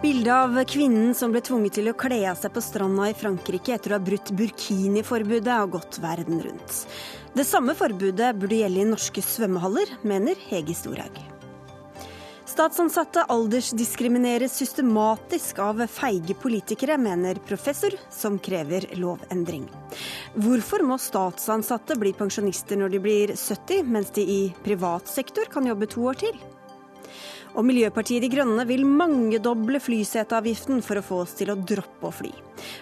Bildet av kvinnen som ble tvunget til å kle av seg på stranda i Frankrike etter å ha brutt burkiniforbudet, har gått verden rundt. Det samme forbudet burde gjelde i norske svømmehaller, mener Hege Storhaug. Statsansatte aldersdiskrimineres systematisk av feige politikere, mener professor, som krever lovendring. Hvorfor må statsansatte bli pensjonister når de blir 70, mens de i privat sektor kan jobbe to år til? Og Miljøpartiet De Grønne vil mangedoble flyseteavgiften for å få oss til å droppe å fly.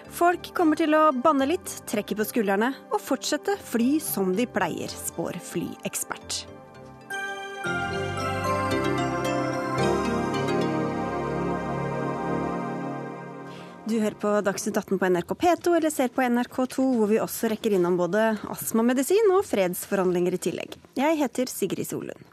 Folk kommer til å banne litt, trekke på skuldrene og fortsette fly som de pleier, spår flyekspert. Du hører på Dagsnytt 18 på NRK P2 eller ser på NRK2, hvor vi også rekker innom både astmamedisin og fredsforhandlinger i tillegg. Jeg heter Sigrid Solund.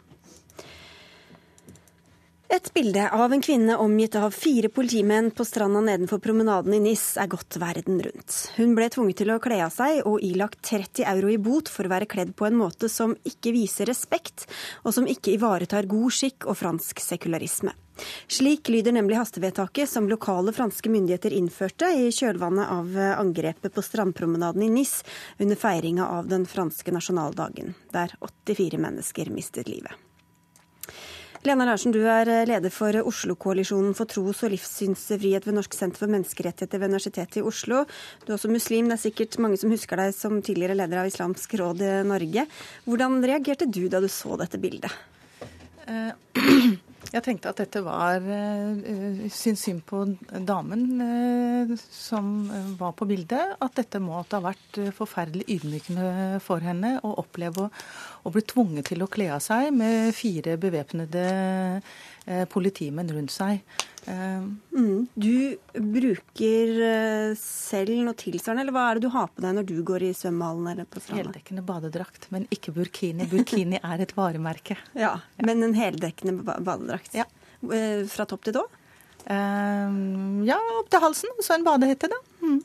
Et bilde av en kvinne omgitt av fire politimenn på stranda nedenfor promenaden i Nis er gått verden rundt. Hun ble tvunget til å kle av seg og ilagt 30 euro i bot for å være kledd på en måte som ikke viser respekt, og som ikke ivaretar god skikk og fransk sekularisme. Slik lyder nemlig hastevedtaket som lokale franske myndigheter innførte i kjølvannet av angrepet på strandpromenaden i Nis under feiringa av den franske nasjonaldagen, der 84 mennesker mistet livet. Lena Larsen, du er leder for Oslo-koalisjonen for tros- og livssynsfrihet ved Norsk senter for menneskerettigheter ved Universitetet i Oslo. Du er også muslim. Det er sikkert mange som husker deg som tidligere leder av Islamsk råd i Norge. Hvordan reagerte du da du så dette bildet? Jeg tenkte at dette var uh, sin syn på damen uh, som var på bildet. At dette måtte ha vært forferdelig ydmykende for henne å oppleve å, å bli tvunget til å kle av seg med fire bevæpnede politimenn rundt seg. Mm. Du bruker selv noe tilsvarende, eller hva er det du har på deg når du går i svømmehallen eller på stranda? Heldekkende badedrakt, men ikke burkini. Burkini er et varemerke. Ja, Men en heldekkende badedrakt? Ja. Fra topp til tå? Um, ja, opp til halsen. Og så en badehette, da. Mm.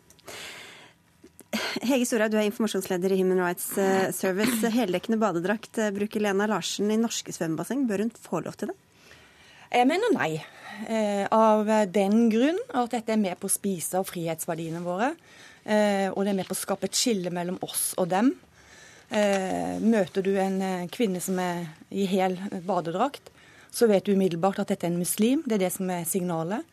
Hege Storhaug, du er informasjonsleder i Human Rights Service. Heldekkende badedrakt bruker Lena Larsen i norske svømmebasseng. Bør hun få lov til det? Jeg mener nei. Eh, av den grunn at dette er med på å spise av frihetsverdiene våre. Eh, og det er med på å skape et skille mellom oss og dem. Eh, møter du en kvinne som er i hel badedrakt, så vet du umiddelbart at dette er en muslim. Det er det som er signalet.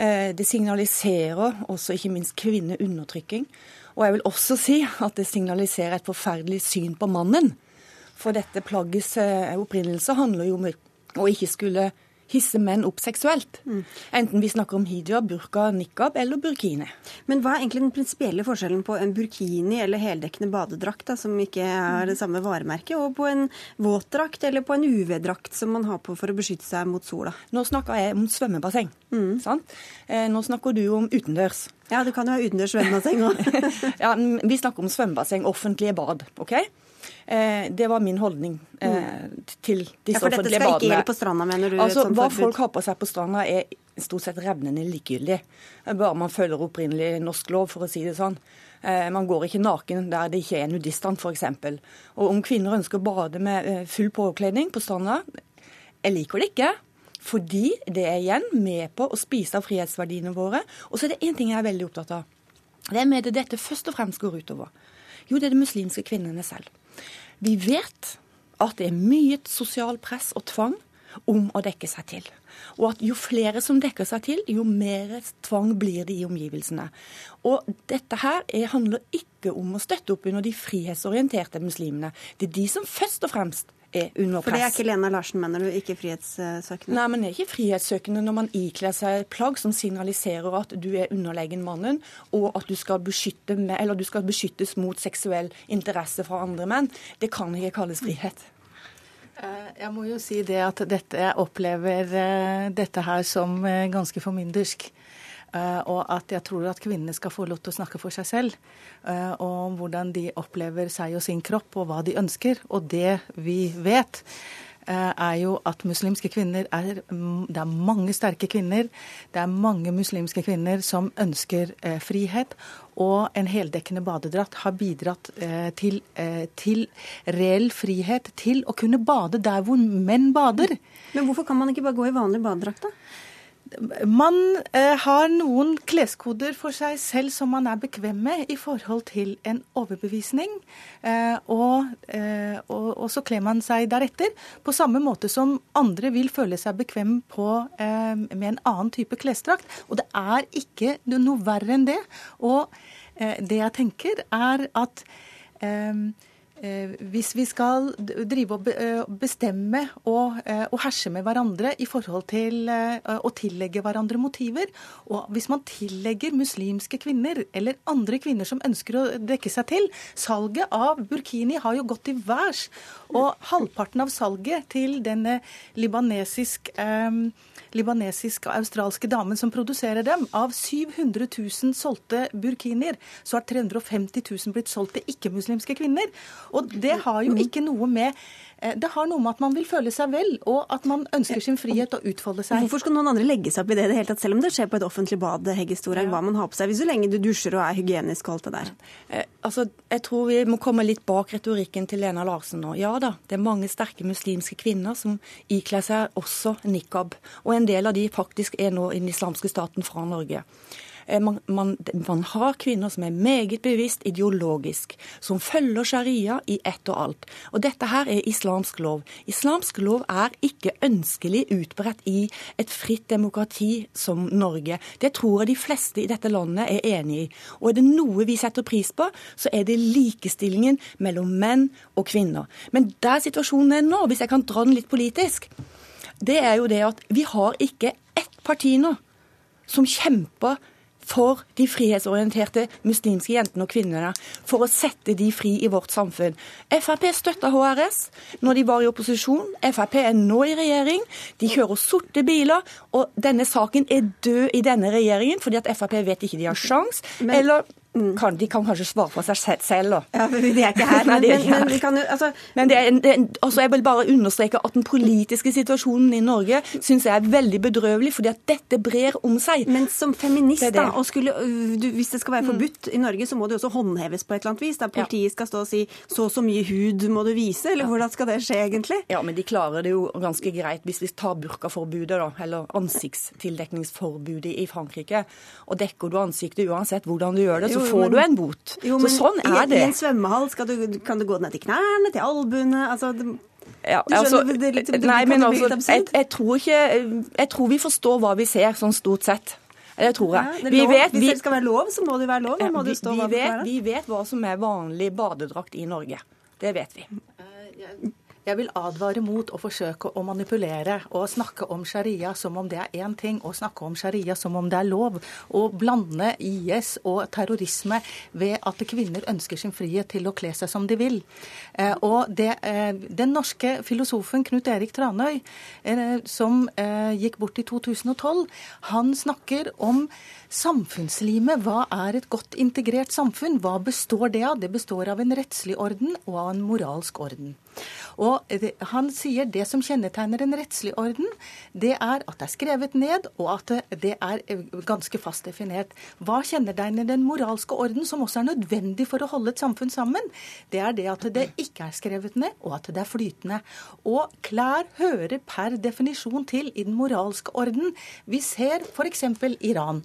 Det signaliserer også ikke minst kvinneundertrykking. Og jeg vil også si at det signaliserer et forferdelig syn på mannen. For dette plaggets opprinnelse handler jo om å ikke skulle hisse menn opp seksuelt. Mm. Enten vi snakker om hijab, burka, nikab eller burkini. Men hva er egentlig den prinsipielle forskjellen på en burkini eller heldekkende badedrakt, da, som ikke er det samme varemerket, og på en våtdrakt eller på en UV-drakt som man har på for å beskytte seg mot sola? Nå snakker jeg om svømmebasseng. Mm. Sant? Eh, nå snakker du om utendørs. Ja, det kan jo ha utendørs svømmebasseng òg. ja, vi snakker om svømmebasseng, offentlige bad. ok? Eh, det var min holdning eh, til disse offentlige badene. ja, for. Dette skal ikke gjelde på stranda, mener du? Altså, Hva folk har på seg på stranda er stort sett revnende likegyldig. Bare man følger opprinnelig norsk lov, for å si det sånn. Eh, man går ikke naken der det ikke er nudiststrand, f.eks. Og om kvinner ønsker å bade med full påkledning på stranda, jeg liker det ikke. Fordi det er igjen med på å spise av frihetsverdiene våre. Og så er det én ting jeg er veldig opptatt av. Det er det dette først og fremst går utover. Jo, det er de muslimske kvinnene selv. Vi vet at det er mye sosial press og tvang om å dekke seg til. Og at jo flere som dekker seg til, jo mer tvang blir det i omgivelsene. Og dette her handler ikke om å støtte opp under de frihetsorienterte muslimene. Det er de som først og fremst er under press. For det er ikke Lena Larsen, mener du, ikke frihetssøkende? Nei, men det er ikke frihetssøkende når man ikler seg plagg som signaliserer at du er underlegen mannen, og at du skal, beskytte med, du skal beskyttes mot seksuell interesse fra andre menn. Det kan ikke kalles frihet. Eh, jeg må jo si det at dette, jeg opplever eh, dette her som eh, ganske formyndersk. Uh, og at jeg tror at kvinnene skal få lov til å snakke for seg selv. Og om hvordan de opplever seg og sin kropp, og hva de ønsker. Og det vi vet, uh, er jo at muslimske kvinner er Det er mange sterke kvinner. Det er mange muslimske kvinner som ønsker frihet. og en heldekkende badedrakt har bidratt til, til reell frihet til å kunne bade der hvor menn bader. Men hvorfor kan man ikke bare gå i vanlig badedrakt, da? Man eh, har noen kleskoder for seg selv som man er bekvem med i forhold til en overbevisning. Eh, og, eh, og, og, så kler man seg deretter, på samme måte som andre vil føle seg bekvem på, eh, med en annen type klesdrakt. Og det er ikke noe verre enn det. Og eh, det jeg tenker, er at eh, hvis vi skal drive og eh, bestemme og, eh, og, herse med hverandre i forhold til å tillegge hverandre motiver, og hvis man tillegger muslimske kvinner eller andre kvinner som ønsker å dekke seg til Salget av burkini har jo gått til værs, og halvparten av salget til denne libanesisk eh, libanesiske og australske damen som produserer dem. Av 700 000 solgte burkinier, så har 350 000 blitt solgt til ikke-muslimske kvinner. Og det har jo ikke noe med det har noe med at man vil føle seg vel, og at man ønsker sin frihet og utfolde seg. Hvorfor skal noen andre legge seg opp i det, det hele tatt, selv om det skjer på et offentlig bad, Hegge Storhaug, hva man har på seg, hvis så lenge du dusjer og er hygienisk og alt det der? Eh, altså, jeg tror vi må komme litt bak retorikken til Lena Larsen nå. Ja da, det er mange sterke muslimske kvinner som ikler seg også nikab, og en del av de faktisk er nå i den islamske staten fra Norge. Eh, man, man, man, har kvinner som er meget bevisst ideologisk, som følger sharia i ett og alt. Og dette her er islamsk lov. Islamsk lov er ikke ønskelig utbredt i et fritt demokrati som Norge. Det tror jeg de fleste i dette landet er enig i. Og er det noe vi setter pris på, så er det likestillingen mellom menn og kvinner. Men der situasjonen er nå, hvis jeg kan dra den litt politisk, det er jo det at vi har ikke ett parti nå som kjemper for de frihetsorienterte muslimske jentene og kvinnene, for å sette de fri i vårt samfunn. Frp støtta HRS når de var i opposisjon. Frp er nå i regjering. De kjører sorte biler. Og denne saken er død i denne regjeringen fordi at Frp vet ikke de har sjans. Eller. Kan, de kan kanskje svare for seg selv, da. Ja, men de er ikke her. Men, men, men, kan altså... men en, en, altså jeg vil bare understreke at den politiske situasjonen i Norge syns jeg er veldig bedrøvelig, fordi at dette brer om seg. Men som feminist, det det. da, og skulle, du, hvis det skal være mm. forbudt mm. i Norge, så må det også håndheves på et eller annet vis. Da politiet skal stå og si så og så mye hud må du vise, eller hvordan skal det skje egentlig? Ja, men de klarer det jo ganske greit hvis vi tar burkaforbudet, da, eller ansiktstildekningsforbudet i Frankrike. Og dekker du ansiktet uansett hvordan du gjør det, så så får men, du en bot. Jo, så sånn er det. I en svømmehall du, kan du gå ned til knærne, til albuene altså, ja, altså, nei, men altså, jeg, jeg, tror ikke, jeg tror vi forstår hva vi ser, sånn stort sett. Det tror jeg. Ja, det vet, Hvis det skal være lov, så må det være lov. Ja, vi, vi, vet, vi, vet, hva som er vanlig badedrakt i Norge. Det vet vi. Jeg vil advare mot å forsøke å manipulere og snakke om sharia som om det er én ting, og snakke om sharia som om det er lov. Å blande IS og terrorisme ved at kvinner ønsker sin frihet til å kle seg som de vil. Eh, og det, eh, Den norske filosofen Knut Erik Tranøy, eh, som gikk bort i 2012, han snakker om samfunnslimet. Hva er et godt integrert samfunn? Hva består det av? Det består av en rettslig orden og av en moralsk orden. Og Han sier det som kjennetegner en rettslig orden, det er at det er skrevet ned, og at det, er eh, ganske fast definert. Hva kjennetegner den moralske orden, som også er nødvendig for å holde et samfunn sammen? Det er det at det ikke er skrevet ned, og at det er flytende. Og klær hører per definisjon til i den moralske orden. Vi ser f.eks. Iran.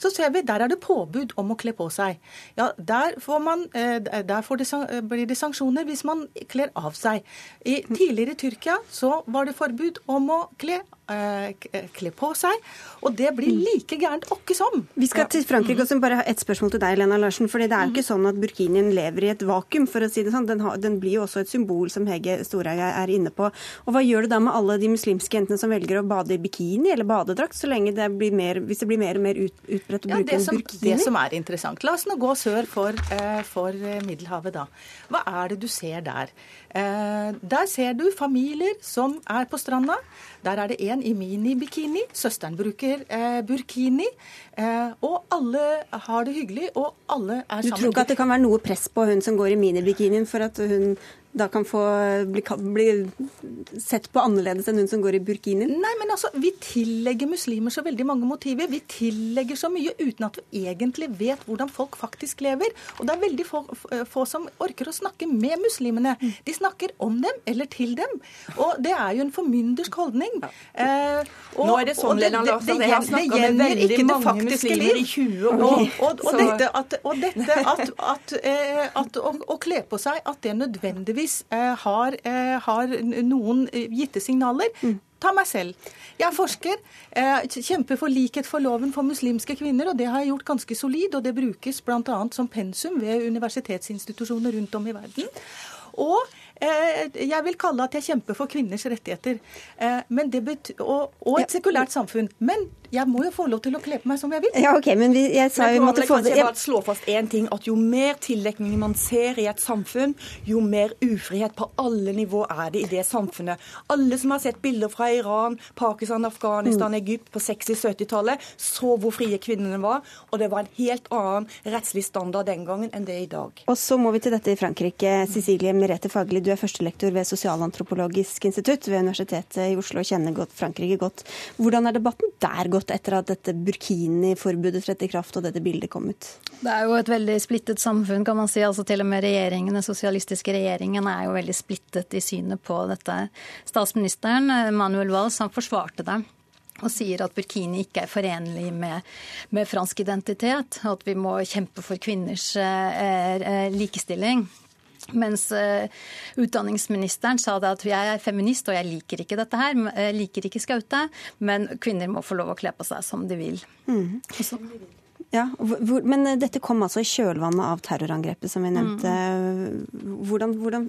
Så ser vi der er det påbud om å kle på seg. Ja, Der, får man, eh, der får det, blir det sanksjoner hvis man kler av seg. I tidligere Tyrkia så var det forbud om å kle kle på seg. Og det blir mm. like gærent åkke som. Vi skal til Frankrike og bare ha ett spørsmål til deg, Lena Larsen. fordi det er jo ikke sånn at burkinien lever i et vakuum, for å si det sånn. Den, har, den blir jo også et symbol, som Hege Storhaug er inne på. Og hva gjør du da med alle de muslimske jentene som velger å bade i bikini eller badedrakt, så lenge det blir mer, hvis det blir mer og mer ut, utbredt å ja, bruke en burkini? Det som er interessant. La oss nå gå sør for, uh, for Middelhavet, da. Hva er det du ser der? Der ser du familier som er på stranda. Der er det en i minibikini. Søsteren bruker eh, burkini. Eh, og alle har det hyggelig, og alle er sammen. Du tror ikke at det kan være noe press på hun som går i minibikinien for at hun da kan få bli, bli sett på annerledes enn hun som går i burkini? Nei, men altså, vi tillegger muslimer så veldig mange motiver. Vi tillegger så mye uten at vi egentlig vet hvordan folk faktisk lever. Og det er veldig få, få som orker å snakke med muslimene. De snakker om dem eller til dem. Og det er jo en formyndersk holdning. Eh, og, Nå er det sånn, Lena Larsen, jeg har snakka med veldig mange muslimer i 20 år. Og, og, og dette, at, dette at, at, eh, at å, å, kle på seg, at det nødvendigvis eh, har, eh, har noen gitte signaler. Mm. Ta meg selv. Jeg er forsker, kjemper for likhet for loven for muslimske kvinner, og det har jeg gjort ganske solid. Og det brukes bl.a. som pensum ved universitetsinstitusjoner rundt om i verden. Og Eh, jeg vil kalle at jeg kjemper for kvinners rettigheter. Eh, og, og, et sekulært samfunn. Men jeg må jo få lov til å kle på meg som jeg vil. Ja, ok, men vi, jeg sa jo måtte få det. Jeg bare slå fast én ting, at Jo mer tildekning man ser i et samfunn, jo mer ufrihet på alle nivå er det i det samfunnet. Alle som har sett bilder fra Iran, Pakistan, Afghanistan, mm. Egypt på 60-70-tallet, så hvor frie kvinnene var. Og det var en helt annen rettslig standard den gangen enn det er i dag. Og så må vi til dette i Frankrike. Cecilie Merete Fagli, du er førstelektor ved Sosialantropologisk institutt ved Universitetet i Oslo og kjenner godt Frankrike godt. Hvordan er debatten der gått? Gått etter at dette burkini-forbudet trådte i kraft og dette bildet kom ut? Det er jo et veldig splittet samfunn, kan man si. Altså Til og med regjeringen, den sosialistiske regjeringen er jo veldig splittet i synet på dette. Statsministeren, Manuel Valls, han forsvarte det og sier at burkini ikke er forenlig med, med fransk identitet, og at vi må kjempe for kvinners eh, eh likestilling. Mens uh, utdanningsministeren sa det at jeg er feminist og jeg liker ikke dette her. Jeg liker ikke skaute, men kvinner må få lov å kle på seg som de vil. Mm. Ja, hvor, Men eh, dette kom altså i kjølvannet av terrorangrepet som vi nevnte. Mm. Hvordan, hvordan,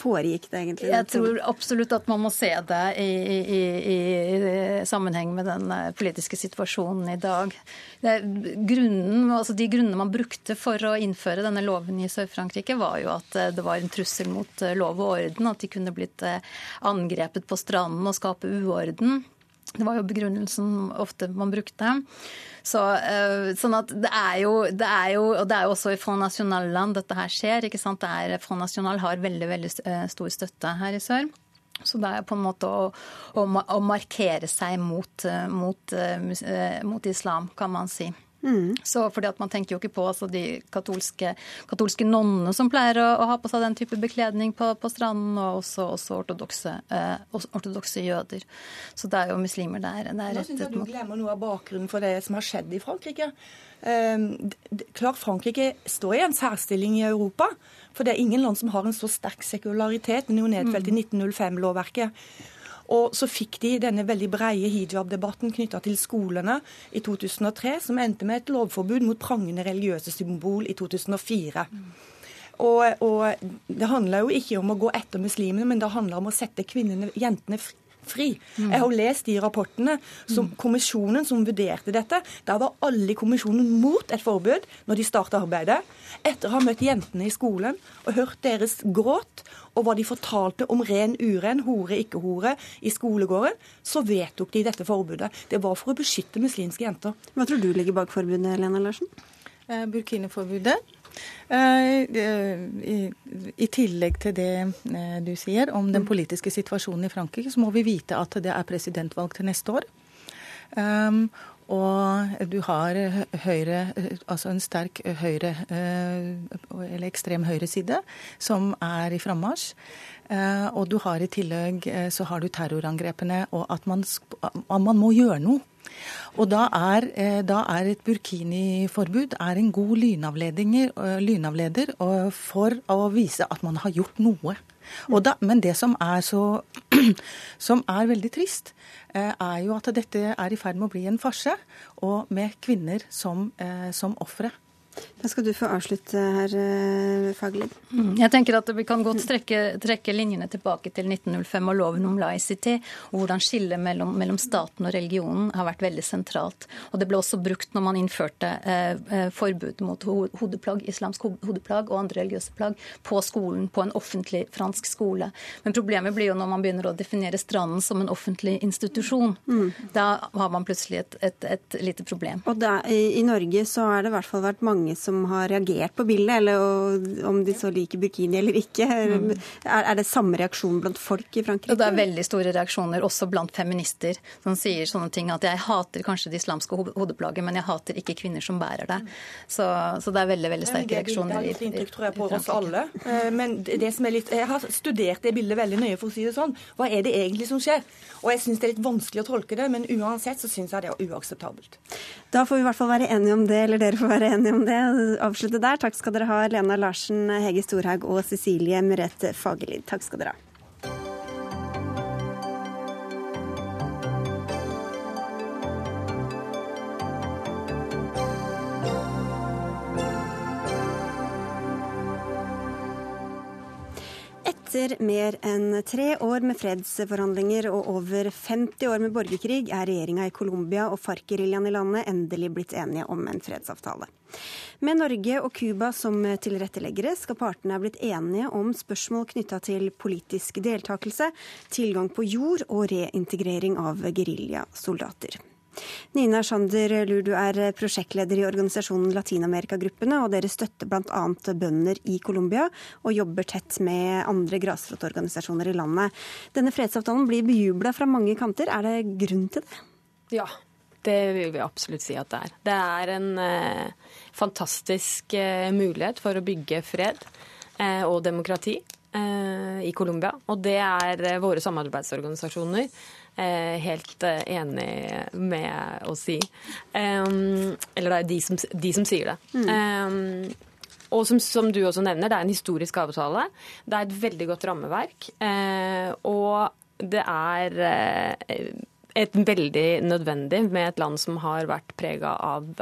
foregikk det egentlig? Jeg tror absolutt at man må se det i, i, i, i sammenheng med den eh, politiske situasjonen i dag. Grunnen, altså de grunnene man brukte for å innføre denne loven i Sør-Frankrike, var jo at eh, det var en trussel mot lov og orden. At de kunne blitt angrepet på stranden og skape uorden. Det var jo begrunnelsen ofte man brukte. Så, uh, sånn at det er, jo, det er jo Og det er jo også i Front National-land dette her skjer. ikke sant? Det er, Front National har veldig, veldig eh, stor støtte her i sør. Så det er på en måte å, å, å markere seg mot, eh, mot, mot islam, kan man si. Mm. Så fordi at Man tenker jo ikke på altså, de katolske, katolske nonnene som pleier å, å, ha på seg den type bekledning på, på stranden, og også, også ortodokse, eh, ortodokse, jøder. Så det er jo muslimer der. Nå syns jeg du glemmer noe av bakgrunnen for det som har skjedd i Frankrike. Eh, klart Frankrike står i en særstilling i Europa. For det er ingen land som har en så sterk sekularitet. Den er jo nedfelt mm. i 1905-lovverket. Og så fikk de denne veldig breie hijab-debatten knytta til skolene i 2003, som endte med et lovforbud mot prangende religiøse symbol i 2004. Og, og det handler jo ikke om å gå etter muslimene, men det handler om å sette kvinnene, jentene fri fri. Mm. Jeg har lest de rapportene som mm. kommisjonen som vurderte dette. Der var alle i kommisjonen mot et forbud når de starta arbeidet. Etter å ha møtt jentene i skolen og hørt deres gråt og hva de fortalte om ren uren, hore, ikke hore, i skolegården, så vedtok de dette forbudet. Det var for å beskytte muslimske jenter. Hva tror du ligger bak forbudet, Lena Larsen? Eh, Burkini-forbudet. Eh, I tillegg til det eh, du sier om den mm. politiske situasjonen i Frankrike, så må vi vite at det er presidentvalg til neste år. Og du har høyre, altså en sterk høyre, eller ekstrem høyreside, som er i frammarsj. Og du har i tillegg så har du terrorangrepene, og at man, man må gjøre noe. Og da er, eh, da er et burkiniforbud en god lynavleder for å vise at man har gjort noe. Da, men det som er, så, som er veldig trist, eh, er jo at dette er i ferd med å bli en farse, og med kvinner som, eh, som ofre. Da skal du få avslutte her, eh, Faglid. Mm, jeg tenker at Vi kan godt trekke, trekke, linjene tilbake til 1905 og loven om laicity. og Hvordan skillet mellom, mellom, staten og religionen har vært veldig sentralt. Og Det ble også brukt når man innførte eh, eh forbud mot hodeplagg, islamsk hodeplagg og andre religiøse plagg på skolen, på en offentlig fransk skole. Men problemet blir jo når man begynner å definere stranden som en offentlig institusjon. Mm. Da har man plutselig et, et, et lite problem. Og da, i, I Norge så har det i hvert fall vært mange mange som har reagert på bildet, eller om de så liker burkini eller ikke. Mm. Er, det samme reaksjon blant folk i Frankrike? Det er veldig store reaksjoner, også blant feminister, som sier sånne ting at jeg hater kanskje det islamske hodeplagget, men jeg hater ikke kvinner som bærer det. Så, så det er veldig veldig sterke reaksjoner. Det er et inntrykk, tror jeg, på oss alle. Eh, men det som er litt, jeg har studert det bildet veldig nøye, for å si det sånn. Hva er det egentlig som skjer? Og jeg syns det er litt vanskelig å tolke det, men uansett så syns jeg det er uakseptabelt. Da får vi i hvert fall være enige om det, eller dere får være enige om det. Avslutte der. Takk skal dere ha, Lena Larsen, Hege Storhaug og Cecilie Merete Fagerlid. Takk skal dere ha. Etter mer enn tre år med fredsforhandlinger og over 50 år med borgerkrig, er regjeringa i Colombia og FARC-geriljaen i landet endelig blitt enige om en fredsavtale. Med Norge og Cuba som tilretteleggere skal partene ha blitt enige om spørsmål knytta til politisk deltakelse, tilgang på jord og reintegrering av geriljasoldater. Nina Sander Lur, du er prosjektleder i organisasjonen Latinamerikagruppene, og dere støtter bl.a. bønder i Colombia og jobber tett med andre grasrotorganisasjoner i landet. Denne fredsavtalen blir bejubla fra mange kanter. Er det grunn til det? Ja, det vil vi absolutt si at det er. Det er en eh, fantastisk eh, mulighet for å bygge fred eh, og demokrati eh, i Colombia. Og det er eh, våre samarbeidsorganisasjoner helt eh, enig med å si. eller det er de som, de som sier det. Mm. og som, som, du også nevner, det er en historisk avtale. Det er et veldig godt rammeverk. Eh, og det er et veldig nødvendig med et land som har vært prega av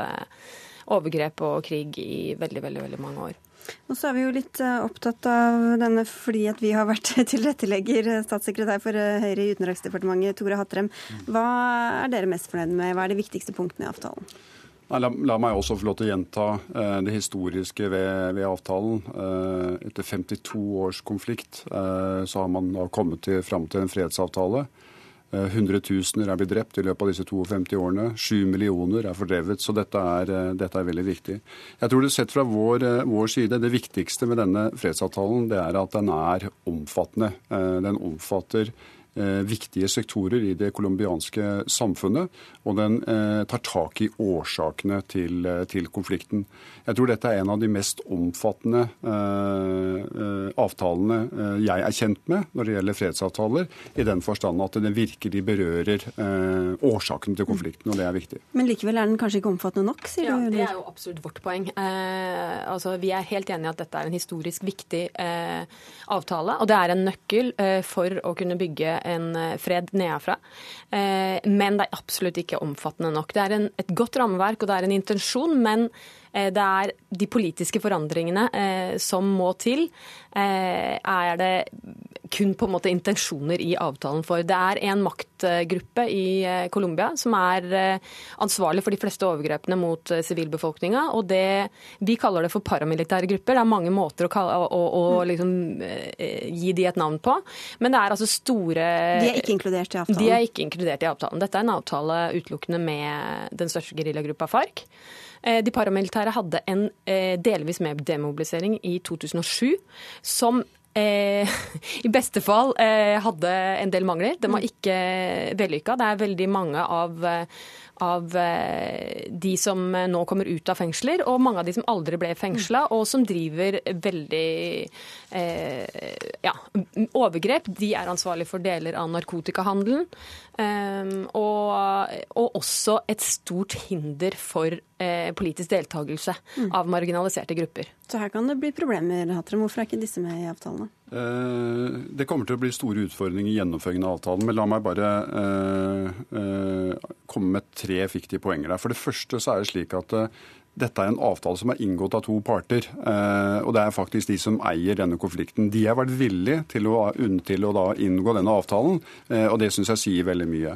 overgrep og krig i veldig, veldig, veldig mange år. Og så er vi jo litt eh, opptatt av denne fordi at vi har vært tilrettelegger, eh, statssekretær for eh, Høyre i Utenriksdepartementet, Tore Hattrem. Hva er dere mest fornøyd med? Hva er de viktigste punktene i avtalen? La, la, meg også få lov til å gjenta eh, det historiske ved, ved avtalen. Eh, etter 52 års konflikt eh, så har man da kommet til, fram til en fredsavtale. Eh, hundretusener er blitt drept i løpet av disse 52 årene. Sju millioner er fordrevet. Så dette er, eh, dette er, veldig viktig. Jeg tror det sett fra vår, eh, vår, side, det viktigste med denne fredsavtalen det er at den er omfattende. Den omfatter viktige sektorer i det colombianske samfunnet, og den eh, tar tak i årsakene til, eh, til, konflikten. Jeg tror dette er en av de mest omfattende avtalene jeg er kjent med når det gjelder fredsavtaler, i den forstand at den virkelig berører årsakene til konflikten, og det er viktig. Men likevel er den kanskje ikke omfattende nok, sier ja, du? Det er jo absolutt vårt poeng. Eh, altså, vi er helt enige i at dette er en historisk viktig eh, avtale, og det er en nøkkel eh, for å kunne bygge en eh, fred nedenfra. Eh, men det er absolutt ikke omfattende nok. Det er en, et godt rammeverk og det er en intensjon, men Eh, det er de politiske forandringene som må til. Er det kun på en måte intensjoner i avtalen for. Det er en maktgruppe i Colombia som er ansvarlig for de fleste overgrepene mot sivilbefolkninga. Og det, vi kaller det for paramilitære grupper. Det er mange måter å, kalle, å, å, å liksom, gi de et navn på. Men det er altså store De er ikke inkludert i avtalen? De er ikke inkludert i avtalen. Dette er en avtale utelukkende med den største geriljagruppa FARC. Eh, de paramilitære hadde en eh, delvis med demobilisering i 2007 som eh, i beste fall eh, hadde en del mangler. Den var mm. ikke vellykka. Det er veldig mange av av eh, de som nå kommer ut av fengsler, og mange av de som aldri ble fengsla, og som driver veldig eh, ja, overgrep. De er ansvarlig for deler av narkotikahandelen. Eh, og, og, også et stort hinder for eh, politisk deltakelse mm. av marginaliserte grupper. Så her kan det bli problemer, Hatrem. Hvorfor er ikke disse med i avtalene? Eh, det kommer til å bli store utfordringer i gjennomføringen av avtalen. Men la meg bare uh, uh, komme med tre viktige poenger der. For det første så er det slik at dette er en avtale som er inngått av to parter. og det er faktisk de som eier denne konflikten. De har vært villige til å, til å inngå denne avtalen, og det syns jeg sier veldig mye.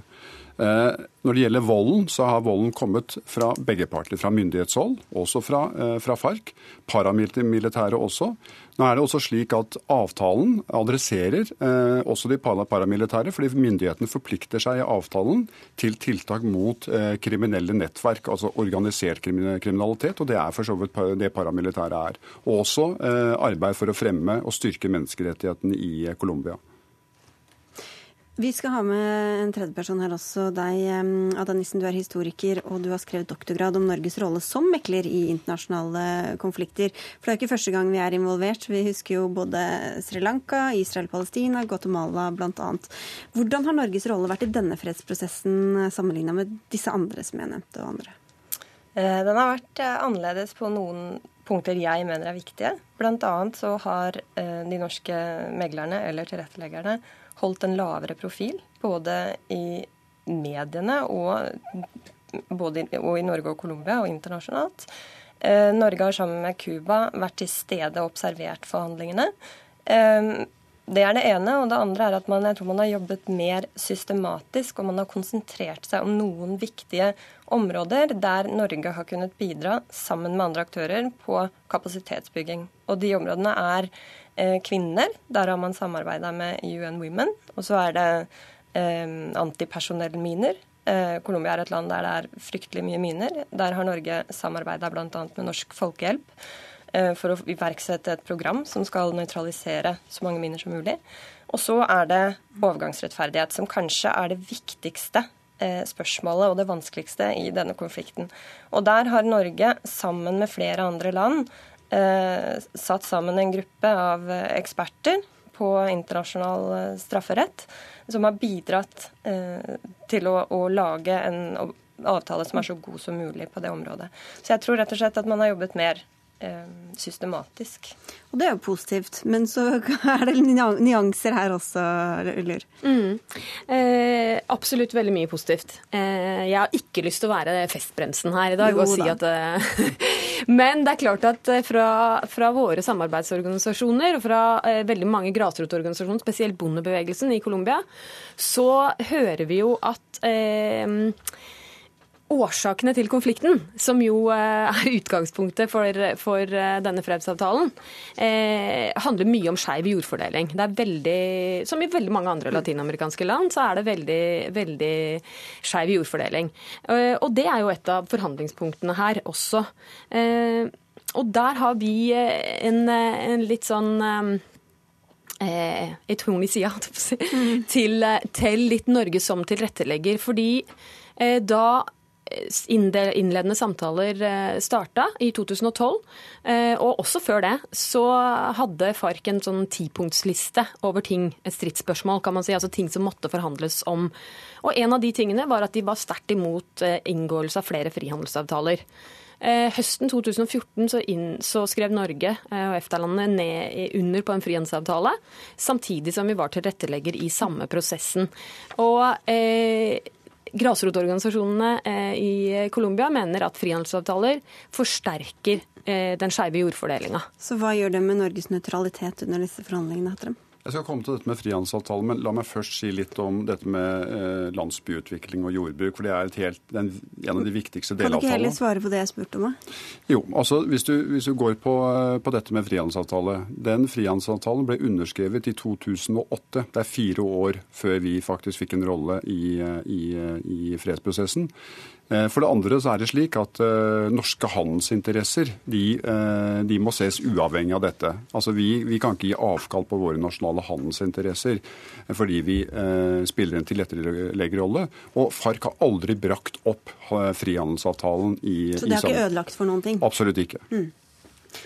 Når det gjelder volden, så har volden kommet fra begge parter. Fra myndighetshold, også fra, fra FARC. Paramilitære også. Nå er det også slik at Avtalen adresserer eh, også de paramilitære, fordi myndighetene forplikter seg i avtalen til tiltak mot eh, kriminelle nettverk, altså organisert kriminalitet. og Det er for så vidt det paramilitære er. Og også eh, arbeid for å fremme og styrke menneskerettighetene i Colombia. Vi skal ha med en tredjeperson her også. Deg, Ada Nissen, du er historiker, og du har skrevet doktorgrad om Norges rolle som mekler i internasjonale konflikter. For det er ikke første gang vi er involvert. Vi husker jo både Sri Lanka, Israel-Palestina, Guatemala bl.a. Hvordan har Norges rolle vært i denne fredsprosessen sammenligna med disse andre som jeg nevnte, og andre? Eh, den har vært eh, annerledes på noen punkter jeg mener er viktige. Blant annet så har eh, de norske meglerne, eller tilretteleggerne, holdt en lavere profil, både i mediene og, både i, og i Norge og Colombia og internasjonalt. Eh, Norge har sammen med Cuba vært til stede og observert forhandlingene. Eh, det er det ene. Og det andre er at man, jeg tror man har jobbet mer systematisk, og man har konsentrert seg om noen viktige områder der Norge har kunnet bidra sammen med andre aktører på kapasitetsbygging. Og de områdene er kvinner. Der har man samarbeida med UN Women. Og så er det eh, antipersonellminer. Eh, Colombia er et land der det er fryktelig mye miner. Der har Norge samarbeida bl.a. med Norsk Folkehjelp eh, for å iverksette et program som skal nøytralisere så mange miner som mulig. Og så er det overgangsrettferdighet, som kanskje er det viktigste eh, spørsmålet og det vanskeligste i denne konflikten. Og der har Norge, sammen med flere andre land, Eh, satt sammen en gruppe av eksperter på internasjonal eh, strafferett som har bidratt eh, til å, å lage en avtale som er så god som mulig på det området. Så jeg tror rett og slett at man har jobbet mer systematisk. Og det er jo positivt, men så er det nyanser her også, Ullur? Mm. Eh, absolutt veldig mye positivt. Eh, jeg har ikke lyst til å være festbremsen her i dag jo, og si at eh, Men det er klart at eh, fra, fra våre samarbeidsorganisasjoner og fra eh, veldig mange grasrotorganisasjoner, spesielt bondebevegelsen i Colombia, så hører vi jo at eh, årsakene til konflikten, som jo eh, er utgangspunktet for, for eh, denne fredsavtalen, eh, handler mye om skeiv jordfordeling. Det er veldig, Som i veldig mange andre latinamerikanske land, så er det veldig, veldig skeiv jordfordeling. Eh, og det er jo et av forhandlingspunktene her også. Eh, og der har vi eh, en, en litt sånn eh, et horn i sida, mm. til, til litt Norge som tilrettelegger. Fordi da innledende samtaler eh, starta i 2012. Eh, og også før det så hadde FARC en sånn tipunktsliste over ting, et stridsspørsmål, kan man si. Altså ting som måtte forhandles om. Og en av de tingene var at de var sterkt imot eh, inngåelse av flere frihandelsavtaler. Høsten 2014 så, inn, så skrev Norge og EFTA-landene ned under på en frihandelsavtale, samtidig som vi var tilrettelegger i samme prosessen. Og eh, Grasrotorganisasjonene eh, i Colombia mener at frihandelsavtaler forsterker eh, den skeive jordfordelinga. Så hva gjør det med Norges nøytralitet under disse forhandlingene? Etter dem? Jeg skal komme til dette med frihandelsavtalen, men la meg først si litt om dette med eh, landsbyutvikling og jordbruk. For det er helt, den, en av de viktigste delavtalene. Kan du ikke heller svare på det jeg spurte om? Da? Jo, altså hvis du, hvis du går på, eh, på, dette med frihandelsavtale. Den frihandelsavtalen ble underskrevet i 2008. Det er fire år før vi faktisk fikk en rolle i, eh, i, i fredsprosessen. Eh, for det andre så er det slik at uh, norske handelsinteresser de, uh, de, må ses uavhengig av dette. Altså vi, vi, kan ikke gi avkall på våre nasjonale handelsinteresser fordi vi uh, spiller en tilretteleggerrolle. Og FARC har aldri brakt opp frihandelsavtalen i Så det har ikke ødelagt for noen ting? Absolutt ikke. Mm.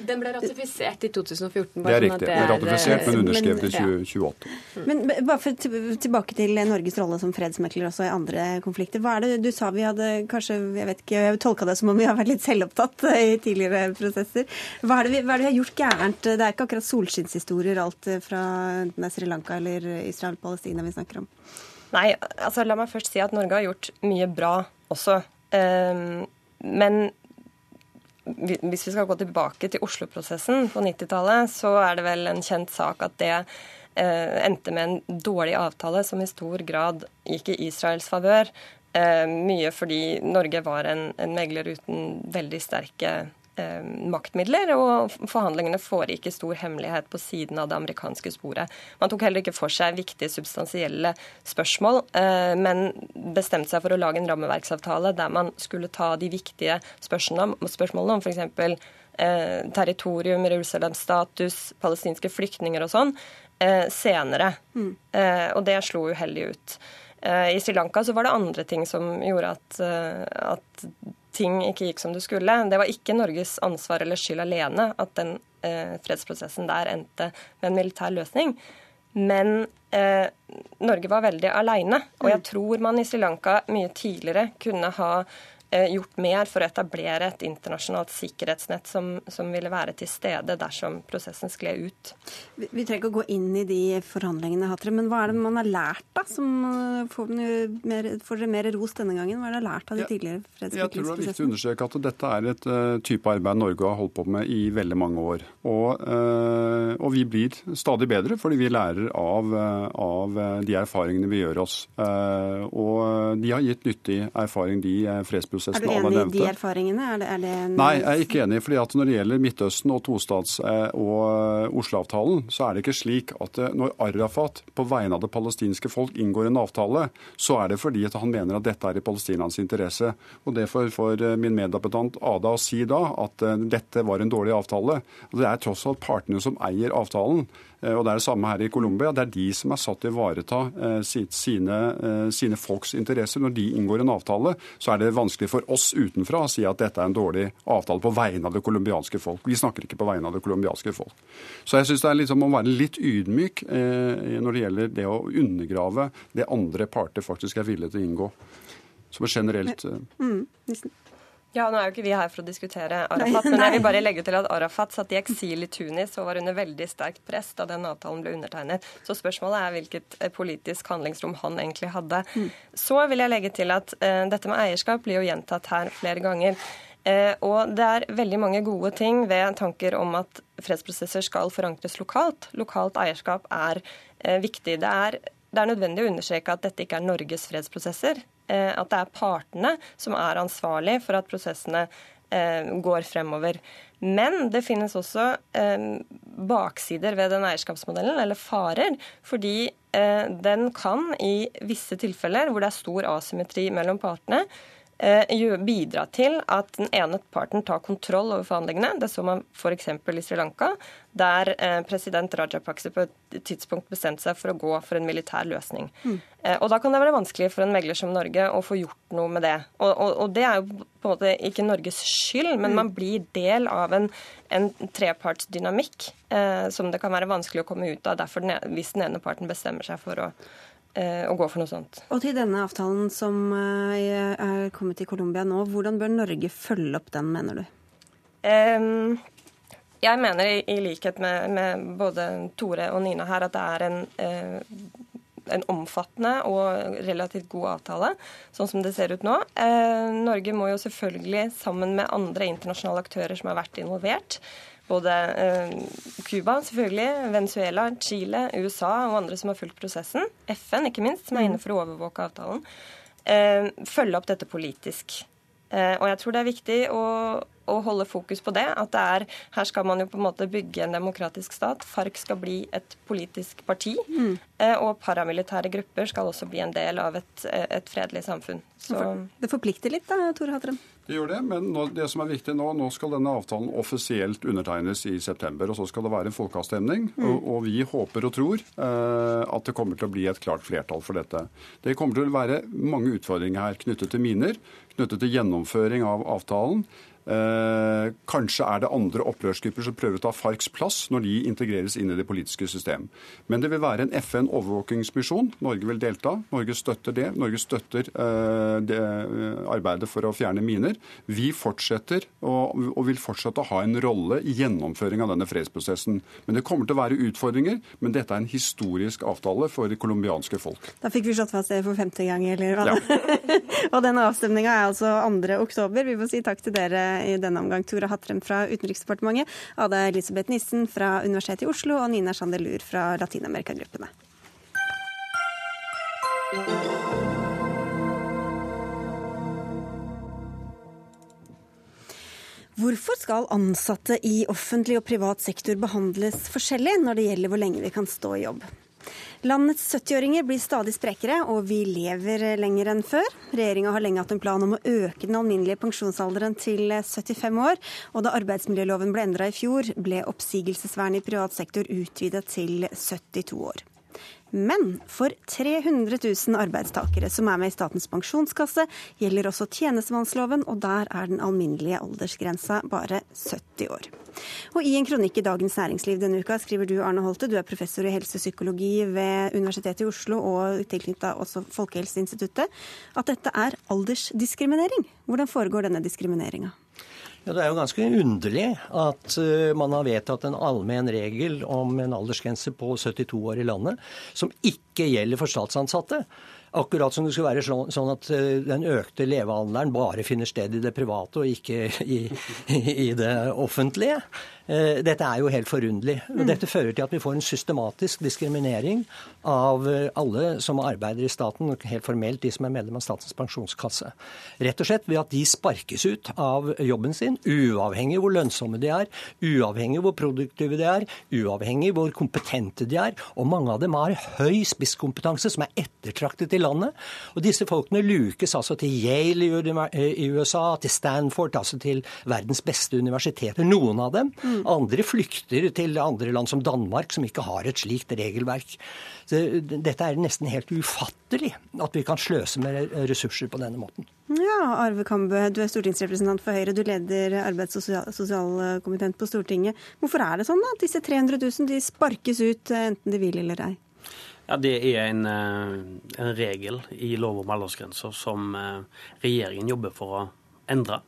Den ble ratifisert i 2014. det er sånn riktig. Den er ratifisert, men underskrevet i 2028. Ja. Men bare for, tilbake til Norges rolle som fredsmekler også i andre konflikter. Hva er det du sa vi hadde kanskje, jeg vet ikke, jeg tolka det som om vi har vært litt selvopptatt i tidligere prosesser. Hva er det vi, hva er det vi har gjort gærent? Det er ikke akkurat solskinnshistorier alt fra enten det er Sri Lanka eller Israel og Palestina vi snakker om. Nei, altså la meg først si at Norge har gjort mye bra også. Um, men hvis vi skal gå tilbake til Oslo-prosessen på 90-tallet, så er det vel en kjent sak at det eh, endte med en dårlig avtale som i stor grad gikk i Israels favør. Eh, mye fordi Norge var en, en megler uten veldig sterke maktmidler, og forhandlingene foregikk i stor hemmelighet på siden av det amerikanske sporet. Man tok heller ikke for seg viktige substansielle spørsmål, eh, men bestemte seg for å lage en rammeverksavtale der man skulle ta de viktige spørsmålene, om f.eks. Eh, territorium, Jerusalems status, palestinske flyktninger og sånn, eh, senere. Mm. Eh, og det slo uheldig ut. Eh, I Sri Lanka så var det andre ting som gjorde at, eh, at, ting ikke gikk som det skulle. Det var ikke Norges ansvar eller skyld alene at den eh, fredsprosessen der endte med en militær løsning. Men eh, Norge var veldig aleine. Og jeg mm. tror man i Sri Lanka mye tidligere kunne ha gjort mer for å etablere et internasjonalt sikkerhetsnett som, som ville være til stede dersom prosessen skled ut. Vi, vi, trenger ikke å gå inn i de forhandlingene, Hatre, men hva er det man har lært, da? Som eh, får, mer, får dere mer ros denne gangen? Hva er det lært av de tidligere fredsviklingsprosessene? Jeg tror det er viktig å understreke at dette er et uh, type arbeid Norge har holdt på med i veldig mange år. Og, uh, og vi blir stadig bedre fordi vi lærer av, av de erfaringene vi gjør oss. Uh, og de har gitt nyttig erfaring, de fredsprosessene fredsprosessen. Er du enig i de erfaringene? Er det, er det en... Nei, jeg er ikke enig. fordi at Når det gjelder Midtøsten og tostats- eh, og eh, Oslo-avtalen, så er det ikke slik at eh, når Arafat på vegne av det palestinske folk inngår en avtale, så er det fordi at han mener at dette er i palestinernes interesse. Og Derfor får min meddebattant Ada å si da at dette var en dårlig avtale. Og Det er tross alt partene som eier avtalen. Og Det er det samme her i Colombia. Det er de som er satt til å ivareta sine, sine, folks interesser. Når de inngår en avtale, så er det vanskelig for oss utenfra å si at dette er en dårlig avtale på vegne av det colombianske folk. Vi snakker ikke på vegne av det colombianske folk. Så jeg syns det er liksom å være litt ydmyk når det gjelder det å undergrave det andre parter faktisk er villige til å inngå. Som er generelt mm, ja, Nå er jo ikke vi her for å diskutere Arafat, men jeg vil bare legge til at Arafat satt i eksil i Tunis og var under veldig sterkt press da den avtalen ble undertegnet. Så spørsmålet er hvilket eh, politisk handlingsrom han egentlig hadde. Mm. Så vil jeg legge til at uh, dette med eierskap blir jo gjentatt her flere ganger. Uh, og det er veldig mange gode ting ved tanker om at fredsprosesser skal forankres lokalt. Lokalt eierskap er uh, viktig. Det er det er nødvendig å understreke at dette ikke er Norges fredsprosesser. Eh, at det er partene som er ansvarlig for at prosessene eh, går fremover. Men det finnes også eh, baksider ved den eierskapsmodellen, eller farer. Fordi den kan i visse tilfeller hvor det er stor asymmetri mellom partene, Eh, bidra til at den ene parten tar kontroll over forhandlingene. Det så man f.eks. i Sri Lanka, der eh, president Rajapakse på et tidspunkt bestemte seg for å gå for en militær løsning. Mm. Og Da kan det være vanskelig for en megler som Norge å få gjort noe med det. Og, og, og Det er jo på en måte ikke Norges skyld, men mm. man blir del av en, en trepartsdynamikk eh, som det kan være vanskelig å komme ut av den, hvis den ene parten bestemmer seg for å Eh, å gå for noe sånt. Og til denne avtalen som eh, er kommet til Colombia nå, hvordan bør Norge følge opp den, mener du? Um, jeg mener i, likhet med, med, både Tore og Nina her at det er en, uh, en omfattende og relativt god avtale, sånn som det ser ut nå. Norge må jo selvfølgelig, sammen med andre internasjonale aktører som har vært involvert, både eh, Cuba, selvfølgelig, Venezuela, Chile, USA og andre som har fulgt prosessen. FN, ikke minst, som er inne for å overvåke avtalen. Eh, følge opp dette politisk. Eh, og jeg tror det er viktig å, å, holde fokus på det. At det er Her skal man jo på en måte bygge en demokratisk stat. FARC skal bli et politisk parti. Mm. Og paramilitære grupper skal også bli en del av et, et fredelig samfunn. Så... Det forplikter litt, da, Tore Hatrem? Det gjør det, men nå, det som er viktig nå, nå skal denne avtalen offisielt undertegnes i september. og Så skal det være en folkeavstemning. Mm. Og, og, vi håper og tror eh, at det kommer til å bli et klart flertall for dette. Det kommer til å være mange utfordringer her knyttet til miner, knyttet til gjennomføring av avtalen. Eh, kanskje er det andre opprørsgrupper som prøver å ta FARCs plass når de integreres inn i det politiske system. Men det vil være en FN-overvåkingsmisjon. Norge vil delta. Norge støtter det. Norge støtter eh, det, eh, arbeidet for å fjerne miner. Vi fortsetter og, og, vil fortsette å ha en rolle i gjennomføring av denne fredsprosessen. Men det kommer til å være utfordringer. Men dette er en historisk avtale for det colombianske folk. Da fikk vi slått fast det for femte gang, eller hva? Ja. og denne avstemninga er altså 2. oktober. Vi får si takk til dere i denne omgang, Tora Hatrem fra Utenriksdepartementet, Ada Elisabeth Nissen fra Universitetet i Oslo og Nina Sander-Lur fra Latin-Amerika-gruppene. Hvorfor skal ansatte i offentlig og privat sektor behandles forskjellig når det gjelder hvor lenge vi kan stå i jobb? Landets 70-åringer blir stadig sprekere, og vi lever lenger enn før. Regjeringa har lenge hatt en plan om å øke den alminnelige pensjonsalderen til 75 år. Og da arbeidsmiljøloven ble endra i fjor, ble oppsigelsesvernet i privat sektor utvidet til 72 år. Men for 300 000 arbeidstakere som er med i Statens pensjonskasse, gjelder også tjenestemannsloven, og der er den alminnelige aldersgrensa bare 70 år. Og I en kronikk i Dagens Næringsliv denne uka skriver du Arne Holte, du er professor i helsepsykologi ved Universitetet i Oslo og tilknytta også Folkehelseinstituttet, at dette er aldersdiskriminering. Hvordan foregår denne diskrimineringa? Ja, Det er jo ganske underlig at uh, man har vedtatt en allmenn regel om en aldersgrense på 72 år i landet, som ikke gjelder for statsansatte. Akkurat som det skulle være sånn, sånn at uh, den økte levealderen bare finner sted i det private og ikke i, i, i det offentlige. Uh, dette er jo helt forunderlig. Mm. Dette fører til at vi får en systematisk diskriminering av alle som arbeider i staten, helt formelt de som er medlem av Statens pensjonskasse. Rett og slett ved at de sparkes ut av jobben sin, uavhengig hvor lønnsomme de er, uavhengig hvor produktive de er, uavhengig hvor kompetente de er. Og mange av dem har høy spisskompetanse som er ettertraktet i landet. Og disse folkene lukes altså til Yale i USA, til Stanford, altså til verdens beste universiteter. Noen av dem. Andre flykter til andre land som Danmark, som ikke har et slikt regelverk. Så dette er nesten helt ufattelig at vi kan sløse med ressurser på denne måten. Ja, Arve Kambe, du er stortingsrepresentant for Høyre. Du leder arbeids- og sosialkomiteen på Stortinget. Hvorfor er det sånn da, at disse 300 000 de sparkes ut enten de vil eller ei? Ja, Det er en, en regel i lov om aldersgrenser som regjeringen jobber for å endre.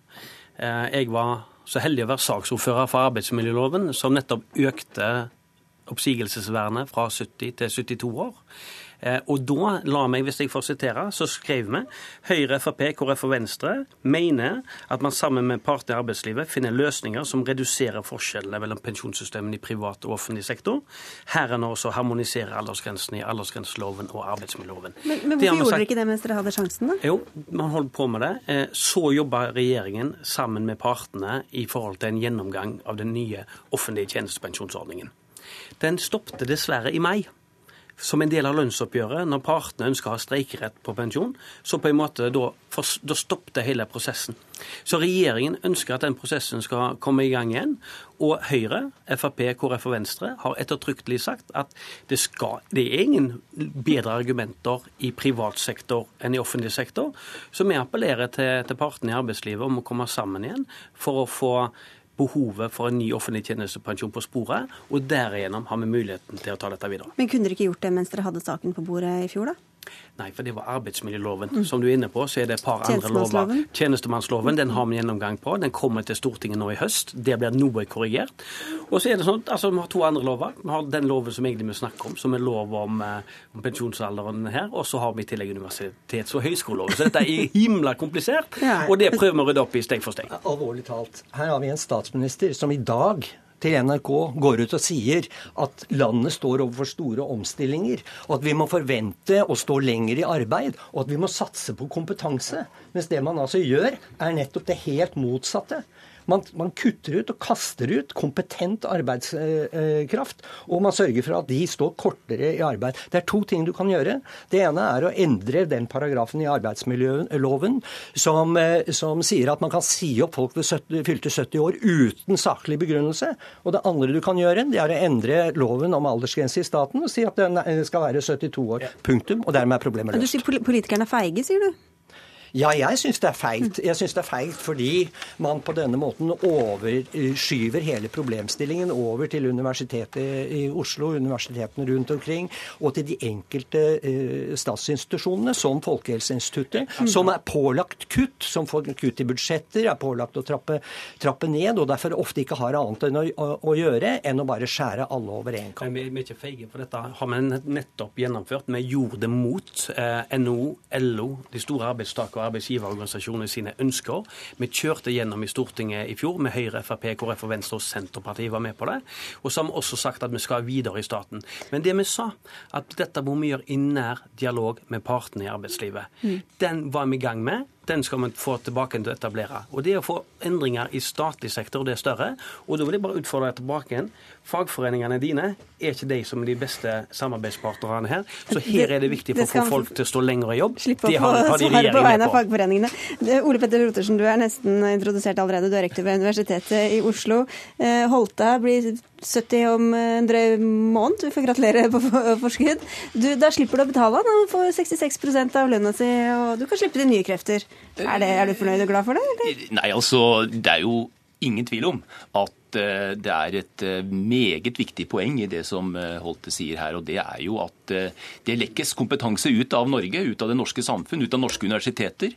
Jeg var så heldig å være saksordfører for arbeidsmiljøloven, som nettopp økte oppsigelsesvernet fra 70 til 72 år. Eh, og da la meg, hvis jeg får sitere, så skrev vi Høyre, Frp, KrF og Venstre mener at man sammen med partene i arbeidslivet finner løsninger som reduserer forskjellene mellom pensjonssystemene i privat og offentlig sektor. Herunder også harmonisere aldersgrensene i aldersgrenseloven og arbeidsmiljøloven. Men, men hvorfor gjorde dere ikke det mens dere hadde sjansen, da? Jo, man holdt på med det. Eh, så jobba regjeringen sammen med partene i forhold til en gjennomgang av den nye offentlige tjenestepensjonsordningen. Den stoppet dessverre i mai. Som en del av lønnsoppgjøret, når partene ønsker å ha streikerett på pensjon, så på en måte da, da stoppet hele prosessen. Så regjeringen ønsker at den prosessen skal komme i gang igjen. Og Høyre, Frp, KrF og Venstre har ettertrykkelig sagt at det, skal, det er ingen bedre argumenter i privat sektor enn i offentlig sektor. Så vi appellerer til, til partene i arbeidslivet om å komme sammen igjen for å få behovet for en ny offentlig tjenestepensjon på sporet, og derigjennom har vi muligheten til å ta dette videre. Men kunne dere ikke gjort det mens dere hadde saken på bordet i fjor, da? Nei, for det var arbeidsmiljøloven. Mm. Som du er inne på, så er det et par andre lover. Tjenestemannsloven den har vi gjennomgang på. Den kommer til Stortinget nå i høst. Det blir noe korrigert. Og så er det sånn altså Vi har to andre lover. Vi har den loven som egentlig vi snakker om, som er lov om, eh, om pensjonsalderen her. Og så har vi i tillegg universitets- og høyskoleloven. Så dette er himla komplisert. Og det prøver vi å rydde opp i steg for steg. Alvorlig talt. Her har vi en statsminister som i dag til NRK går ut og sier at landet står overfor store omstillinger, og at vi må forvente å stå lenger i arbeid, og at vi må satse på kompetanse. Mens det man altså gjør, er nettopp det helt motsatte. Man, man, kutter ut og kaster ut kompetent arbeidskraft, og man sørger for at de står kortere i arbeid. Det er to ting du kan gjøre. Det ene er å endre den paragrafen i arbeidsmiljøloven som, eh, som sier at man kan si opp folk ved 70, fylte 70 år uten saklig begrunnelse. Og det andre du kan gjøre, det er å endre loven om aldersgrense i staten og si at den skal være 72 år. Punktum. Og dermed er problemet løst. Du sier politikerne er feige, sier du? Ja, jeg syns det er feigt. Jeg syns det er feigt fordi man på denne måten overskyver hele problemstillingen over til Universitetet i Oslo, universitetene rundt omkring, og til de enkelte uh, statsinstitusjonene, som Folkehelseinstituttet, mm. som er pålagt kutt, som får kutt i budsjetter, er pålagt å trappe, trappe ned, og derfor ofte ikke har annet enn å, å, å gjøre enn å bare skjære alle over én kam. Vi, vi er ikke feige, for dette har vi nettopp gjennomført. Vi gjorde det mot eh, NHO, LO, de store arbeidstakere arbeidsgiverorganisasjoner sine ønsker. Vi kjørte gjennom i Stortinget i fjor med Høyre, Frp, KrF og Venstre og Senterpartiet var med på det. Og så har vi også sagt at vi skal videre i staten. Men det vi sa, at dette må vi gjøre i nær dialog med partene i arbeidslivet. Mm. Den var vi i gang med. Den skal vi få tilbake til å etablere. Og Det å få endringer i statlig sektor, det er større. Og da vil jeg bare utfordre deg tilbake igjen. Fagforeningene dine er ikke de som er de beste samarbeidspartnerne her. Så her er det viktig for å få folk til å stå lenger i jobb. Slipp å få svar på vegne av fagforeningene. Ole Petter Rotersen, du er nesten introdusert allerede. Du er rektor ved Universitetet i Oslo. Eh, Holte blir 70 om en drøy måned. Du får gratulere på forskudd. Du, da slipper du å betale. Du får 66 av lønna si, og du kan slippe til nye krefter. Er, det, er du fornøyd og glad for det? Eller? Nei, altså, det er jo ingen tvil om at Eh, det er et eh, meget viktig poeng i det som eh, Holte sier her. og Det er jo at det lekkes kompetanse ut av Norge, ut av det norske samfunn, ut av norske universiteter,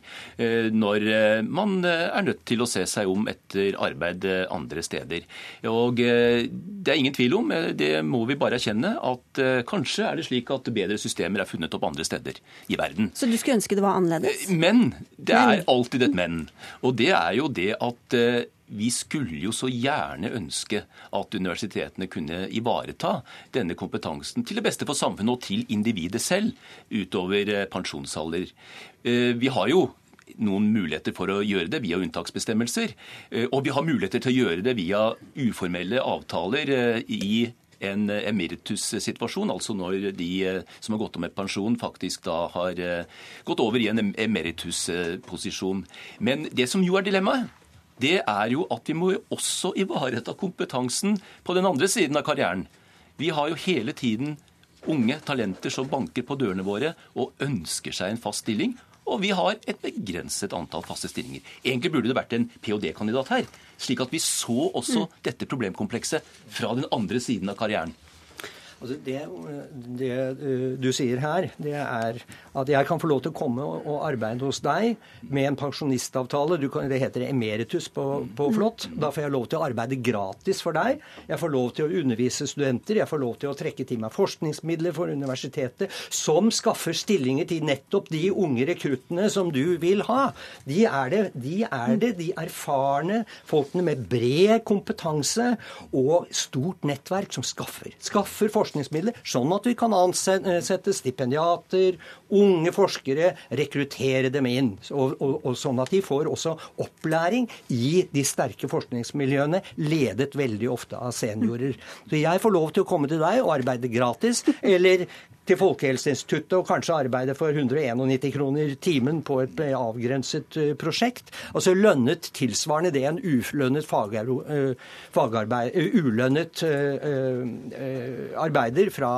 når man er nødt til å se seg om etter arbeid andre steder. Og Det er ingen tvil om, det må vi bare erkjenne, at kanskje er det slik at bedre systemer er funnet opp andre steder i verden. Så du skulle ønske det var annerledes? Men. Det er alltid et men. Og det er jo det at vi skulle jo så gjerne ønske at universitetene kunne ivareta denne kompetansen til det beste for samfunnet og til individet selv utover eh, pensjonsalder. Eh, vi har jo noen muligheter for å gjøre det via unntaksbestemmelser. Eh, og vi har muligheter til å gjøre det via uformelle avtaler i en emeritus-situasjon, altså når de som har gått om med pensjon, faktisk da har gått over i en emeritus-posisjon. Men det som jo er dilemmaet, det er jo at vi må også ivareta kompetansen på den andre siden av karrieren. Vi har jo hele tiden unge talenter som banker på dørene våre og ønsker seg en fast stilling. Og vi har et begrenset antall faste stillinger. Egentlig burde det vært en ph.d.-kandidat her, slik at vi så også mm. dette problemkomplekset fra den andre siden av karrieren. Altså det, det, eh, du sier her, det er at jeg kan få lov til å komme og, arbeide hos deg med en pensjonistavtale. Kan, det heter emeritus på, på, flott. Da får jeg lov til å arbeide gratis for deg. Jeg får lov til å undervise studenter. Jeg får lov til å trekke til meg forskningsmidler for universitetet som skaffer stillinger til nettopp de unge rekruttene som du vil ha. De er det, de, er det, de erfarne folkene med bred kompetanse og stort nettverk som skaffer. Skaffer forskning forskningsmidler, sånn at vi kan ansette stipendiater, unge forskere, rekruttere dem inn. Og, og, og, sånn at de får også opplæring i de sterke forskningsmiljøene, ledet veldig ofte av seniorer. Så jeg får lov til å komme til deg og arbeide gratis, eller til Folkehelseinstituttet og kanskje arbeide for 191 kroner timen på et avgrenset eh, prosjekt. Altså lønnet tilsvarende det en ulønnet eh, fagarbeid, eh, ulønnet arbeider fra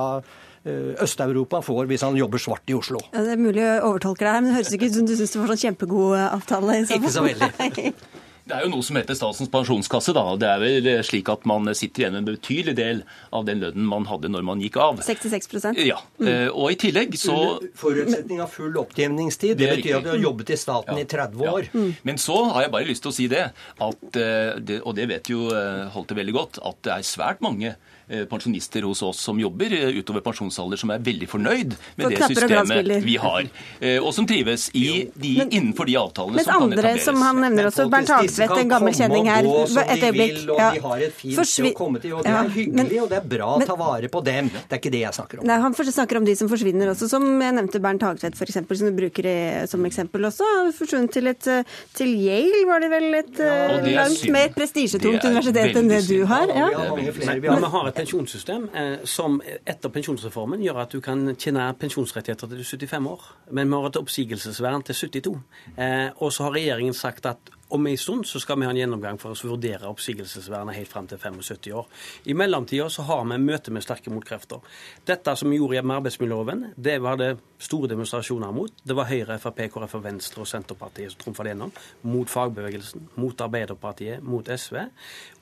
Øst-Europa får hvis han jobber svart i Oslo. Ja, det er mulig å overtolke det her, men det høres ikke ut som du syns det var sånn kjempegod avtale? Ikke så veldig. Det er jo noe som heter Statens pensjonskasse. da. Det er vel slik at man sitter igjen med en betydelig del av den lønnen man hadde når man gikk av. 66% Ja. Mm. Eh, og i tillegg så Forutsetning av full opptjeningstid. Det, det betyr at du har jobbet i staten ja. i 30 år. Ja. Mm. Men så har jeg bare lyst til å si det, at, eh, og det vet jo eh, Holte veldig godt, at det er svært mange Eh, pensjonister hos oss som jobber eh, utover pensjonsalder, som er veldig fornøyd med det systemet vi har, eh, og som trives i de, men, innenfor de avtalene som kan etableres. Som han nevner også, Bernt Hagsvedt, en gammel kjenning her. Et øyeblikk. Ja. De har et fint sted å komme til, og det er hyggelig, og det er bra å ta vare på dem. Det er ikke det jeg snakker om. Nei, Han snakker om de som forsvinner også, som jeg nevnte Bernt Hagsvedt f.eks., som du bruker som eksempel også. Forsvunnet til, et, til Yale, var det vel et ja, langt mer prestisjetungt universitet enn det du har? Ja. Ja, vi har et pensjonssystem eh, som etter pensjonsreformen gjør at du kan tjene pensjonsrettigheter til du er 75 år. Men vi har et oppsigelsesvern til 72. Eh, og så har regjeringen sagt at om en stund så skal vi ha en gjennomgang for å vurdere oppsigelsesvernet helt fram til 75 år. I mellomtida så har vi møte med sterke motkrefter. Dette som vi gjorde med arbeidsmiljøloven, det var det store demonstrasjoner mot. Det var Høyre, Frp, KrF, Venstre og Senterpartiet som trumfa det gjennom. Mot fagbevegelsen, mot Arbeiderpartiet, mot SV.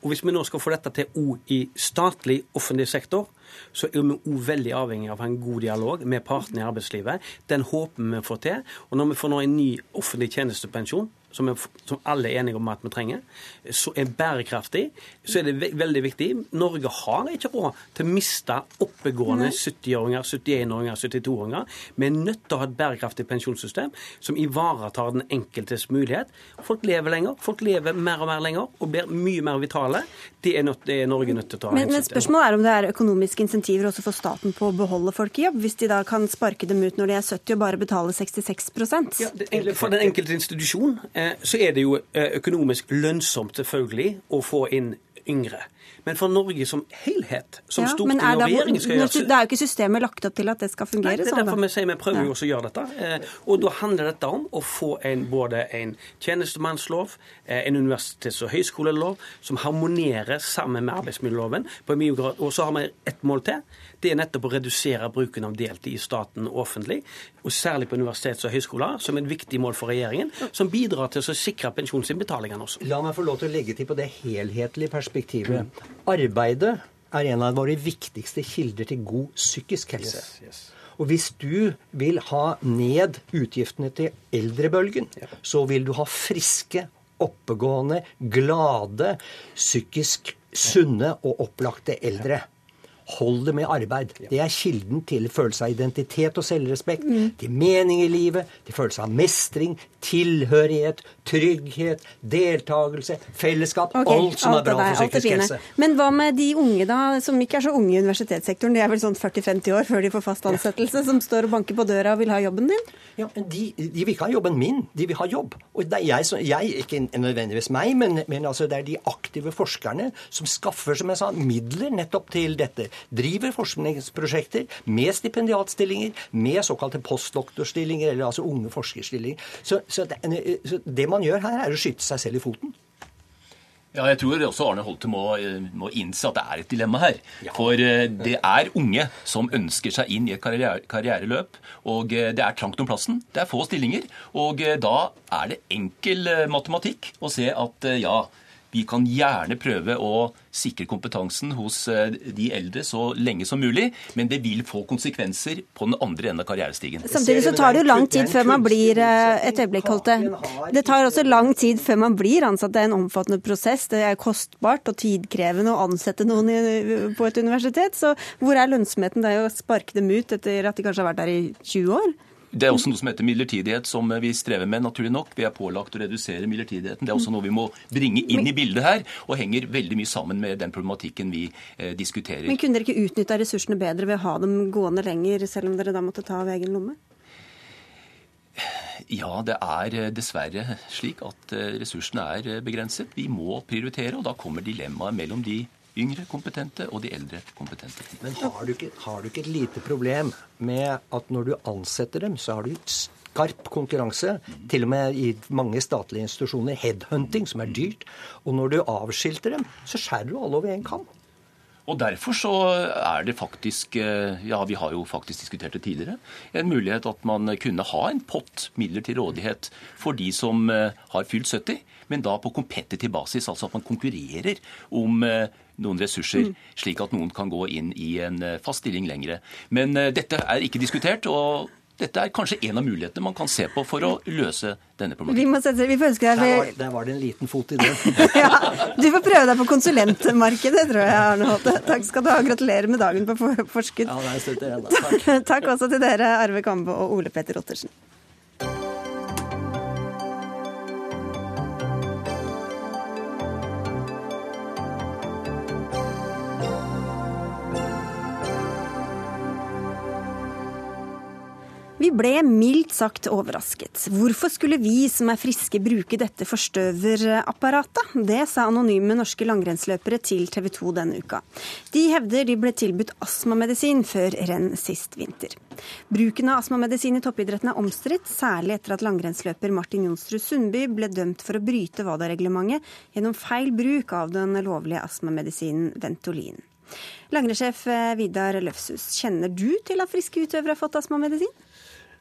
Og hvis vi nå skal få dette til òg i statlig, offentlig sektor, så er vi òg veldig avhengig av en god dialog med partene i arbeidslivet. Den håper vi får til. Og når vi får nå en ny offentlig tjenestepensjon, som, er, som, alle er enige om at vi trenger, som er bærekraftig, så er det ve veldig viktig. Norge har ikke råd til å miste oppegående 70-åringer, 71-åringer, 72-åringer. Vi er nødt til å ha et bærekraftig pensjonssystem som ivaretar den enkeltes mulighet. Folk lever lenger, folk lever mer og mer lenger og blir mye mer vitale. Det er, nødt, det er Norge nødt til å ta men, men spørsmålet er om det er økonomiske insentiver også for staten på å beholde folk i jobb, hvis de da kan sparke dem ut når de er 70 og bare betale 66 ja, det, For den enkelte institusjon så er det jo eh, økonomisk lønnsomt selvfølgelig å få inn yngre. Men for Norge som helhet, som ja, Stortinget og regjeringen skal gjøre Det er jo ikke systemet lagt opp til at det skal fungere sånn. Det er sånn, derfor vi sier vi prøver jo også å gjøre dette. Eh, og da handler dette om å få en, både en tjenestemannslov, eh, en universitets- og høyskolelov som harmonerer sammen med arbeidsmiljøloven. på mye grad. Og så har vi ett mål til. Det er nettopp å redusere bruken av deltid i staten og offentlig, og særlig på universitets- og høyskoler, som er et viktig mål for regjeringen, som bidrar til å sikre pensjonsinnbetalingene også. La meg få lov til å legge til på det helhetlige perspektivet. Arbeidet er en av våre viktigste kilder til god psykisk helse. Yes, yes. Og hvis du vil ha ned utgiftene til eldrebølgen, ja. så vil du ha friske, oppegående, glade, psykisk sunne og opplagte eldre. Hold det med arbeid. Det er kilden til følelse av identitet og selvrespekt, mm. til mening i livet, til følelse av mestring, tilhørighet, trygghet, deltakelse, fellesskap. Okay, alt som alt er bra for psykisk helse. Men hva med de unge, da, som ikke er så unge i universitetssektoren? De er vel sånn 40-50 år før de får fast ansettelse, som står og banker på døra og vil ha jobben din? Ja, men de, de vil ikke ha jobben min, de vil ha jobb. Og det er jeg, jeg ikke nødvendigvis meg, men, men altså det er de aktive forskerne som skaffer som jeg sa, midler nettopp til dette. Driver forskningsprosjekter med stipendiatstillinger, med såkalte postdoktorstillinger, eller altså unge forskerstillinger. Så, så, det, så det man gjør her, er å skyte seg selv i foten. Ja, jeg tror også Arne Holte må, må, innse at det er et dilemma her. Ja. For eh, det er unge som ønsker seg inn i et karriere, karriereløp. Og eh, det er trangt om plassen. Det er få stillinger. Og eh, da er det enkel matematikk å se at ja, vi kan gjerne prøve å sikre kompetansen hos eh, de eldre så lenge som mulig, men det vil få konsekvenser på den andre enden av karrierestigen. Samtidig så tar det jo lang tid før man blir eh, et øyeblikk, Holte. Det tar også lang tid før man blir ansatt. Det er en omfattende prosess. Det er kostbart og tidkrevende å ansette noen på et universitet. Så hvor er lønnsomheten? Det er jo å sparke dem ut etter at de kanskje har vært der i 20 år. Det er også noe som heter midlertidighet, som vi strever med, naturlig nok. Vi er pålagt å redusere midlertidigheten. Det er også noe vi må bringe inn i bildet her, og henger veldig mye sammen med den problematikken vi eh, diskuterer. Men kunne dere ikke utnytta ressursene bedre ved å ha dem gående lenger, selv om dere da måtte ta av egen lomme? Ja, det er eh, dessverre slik at eh, ressursene er eh, begrenset. Vi må prioritere, og da kommer dilemmaet mellom de yngre kompetente og de eldre kompetente. Men har du, ikke, har du ikke et lite problem med at når du ansetter dem, så har du skarp konkurranse, til og med i mange statlige institusjoner, headhunting, som er dyrt. Og når du avskilter dem, så skjærer du alle over én kam. Og Derfor så er det faktisk, eh, ja vi har jo faktisk diskutert det tidligere, en mulighet at man kunne ha en pott midler til rådighet for de som eh, har fylt 70, men da på competitive basis. Altså at man konkurrerer om eh, noen ressurser, slik at noen kan gå inn i en fast stilling lengre. Men dette er ikke diskutert. og dette er kanskje en av mulighetene man kan se på for å løse denne problematikken. Vi må sette, vi får ønske deg... Der var, der var det en liten fot i det. ja, du får prøve deg på konsulentmarkedet, tror jeg, Arne Holte. Takk skal du ha. Gratulerer med dagen på forskudd. Ja, det er støtt igjen, da. Takk. Takk også til dere, Arve Kambe og Ole Petter Ottersen. Vi ble mildt sagt overrasket. Hvorfor skulle vi som er friske bruke dette forstøverapparatet? Det sa anonyme norske langrennsløpere til TV 2 denne uka. De hevder de ble tilbudt astmamedisin før renn sist vinter. Bruken av astmamedisin i toppidretten er omstridt, særlig etter at langrennsløper Martin Jonsrud Sundby ble dømt for å bryte WADA-reglementet gjennom feil bruk av den lovlige astmamedisinen Ventolin. Langrennssjef Vidar Løfshus, kjenner du til at friske utøvere har fått astmamedisin?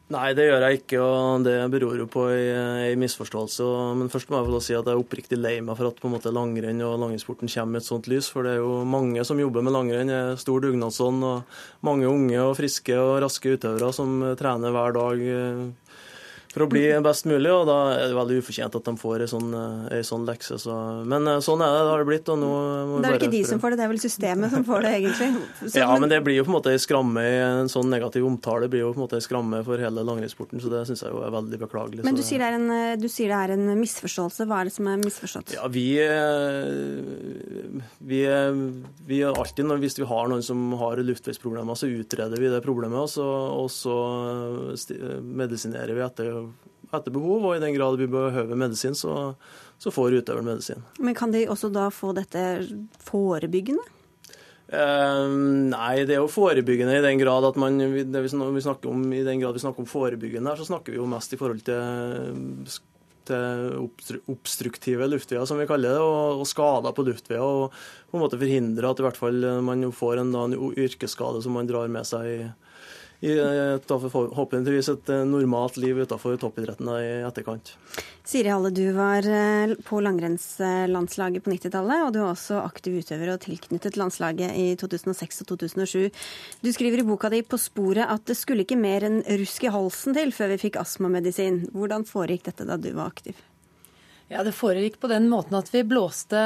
Nei, det gjør jeg ikke, og det beror jo på ei, misforståelse. Men først må jeg få si at jeg er oppriktig lei meg for at på en måte langrenn og langrennssporten kommer i et sånt lys. For det er jo mange som jobber med langrenn, er stor dugnadsånd, og mange unge og friske og raske utøvere som trener hver dag. For å bli best mulig, og da er det veldig ufortjent at de får ei sånn, sånn lekse. Så. Men sånn er det, det har det blitt. og nå Det er ikke de som får det, det er vel systemet som får det, egentlig? Så, ja, men det blir jo på en måte ei skramme, en sånn negativ omtale blir jo på en måte ei skramme for hele langrennssporten, så det syns jeg jo er veldig beklagelig. Men du sier, det er en, du sier det er en misforståelse. Hva er det som er misforstått? Ja, vi, vi, vi alltid, når, Hvis vi har noen som har luftveisproblemer, så utreder vi det problemet, og så, og så medisinerer vi etter, etter, behov. Og i den grad vi behøver medisin, så, så får utøveren medisin. Men kan de også da få dette forebyggende? Eh, nei, det er jo forebyggende i den grad at man det vi snakker om, I den grad vi snakker om forebyggende her, så snakker vi jo mest i forhold til til obstruktive luftveier, som vi kaller det, og, skader på luftveier. Og på en måte forhindre at i hvert fall man får en, en yrkesskade som man drar med seg i, forhåpentligvis et eh, normalt liv utenfor toppidretten i etterkant. Siri Halle, du var eh, på langrennslandslaget på 90-tallet, og du var også aktiv utøver og tilknyttet landslaget i 2006 og 2007. Du skriver i boka di 'På sporet' at det skulle ikke mer enn rusk i halsen til før vi fikk astmamedisin. Hvordan foregikk dette da du var aktiv? Ja, Det foregikk på den måten at vi blåste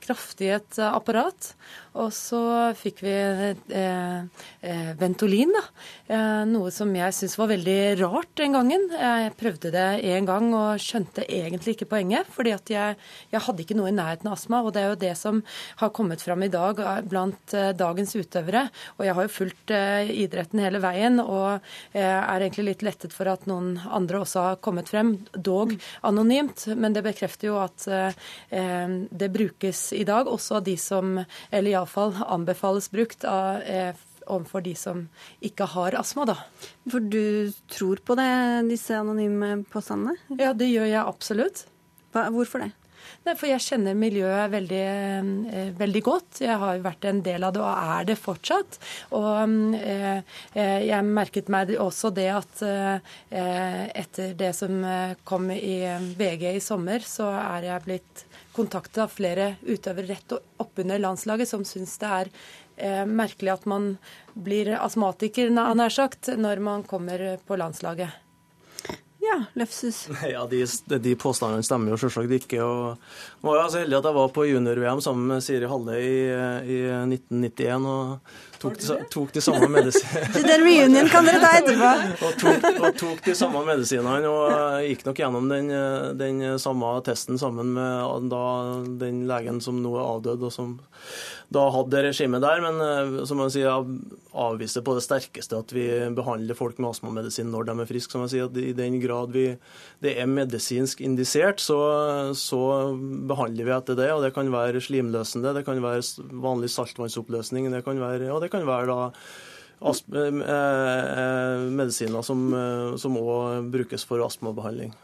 kraftig i et apparat. Og så fikk vi eh, eh, Ventolin, da. Eh, noe som jeg syntes var veldig rart den gangen. Jeg prøvde det en gang og skjønte egentlig ikke poenget. fordi at jeg, jeg, hadde ikke noe i nærheten av astma. Og det er jo det som har kommet fram i dag eh, blant eh, dagens utøvere. Og jeg har jo fulgt eh, idretten hele veien og er egentlig litt lettet for at noen andre også har kommet frem, dog anonymt. Men det bekrefter jo at det brukes i dag, også av de som eller ja, iallfall anbefales brukt av, eh, overfor de som ikke har astma, da. For du tror på det, disse anonyme påstandene? Ja, det gjør jeg absolutt. Hva, hvorfor det? Nei, for jeg kjenner miljøet veldig, eh, veldig, godt. Jeg har jo vært en del av det, og er det fortsatt. Og eh, eh jeg merket meg også det at etter det som kom i VG i sommer, så er jeg blitt kontaktet av flere utøvere rett oppunder landslaget som syns det er eh, merkelig at man blir astmatiker, nær sagt, når man kommer på landslaget. Ja, Løfshus. Ja, de, de påstandene stemmer jo selvsagt ikke. og jeg var jo så heldig at jeg var på junior-VM sammen med Siri Halle i, i 1991. og tok de, tok de samme medisinene Den reunion kan dere ta etterpå. og, tok, og tok de samme medisinene og gikk nok gjennom den, den, samme testen sammen med da, den legen som nå er avdød, og som da hadde regimet der. Men eh, som man sier, avviser på det sterkeste at vi behandler folk med astmamedisin når de er friske. Som jeg sier, at I den grad vi, det er medisinsk indisert, så, så behandler vi etter det. og Det kan være slimløsende, det kan være vanlig saltvannsoppløsning, det kan være, og det kan være da eh, eh, medisiner som òg brukes for astmabehandling.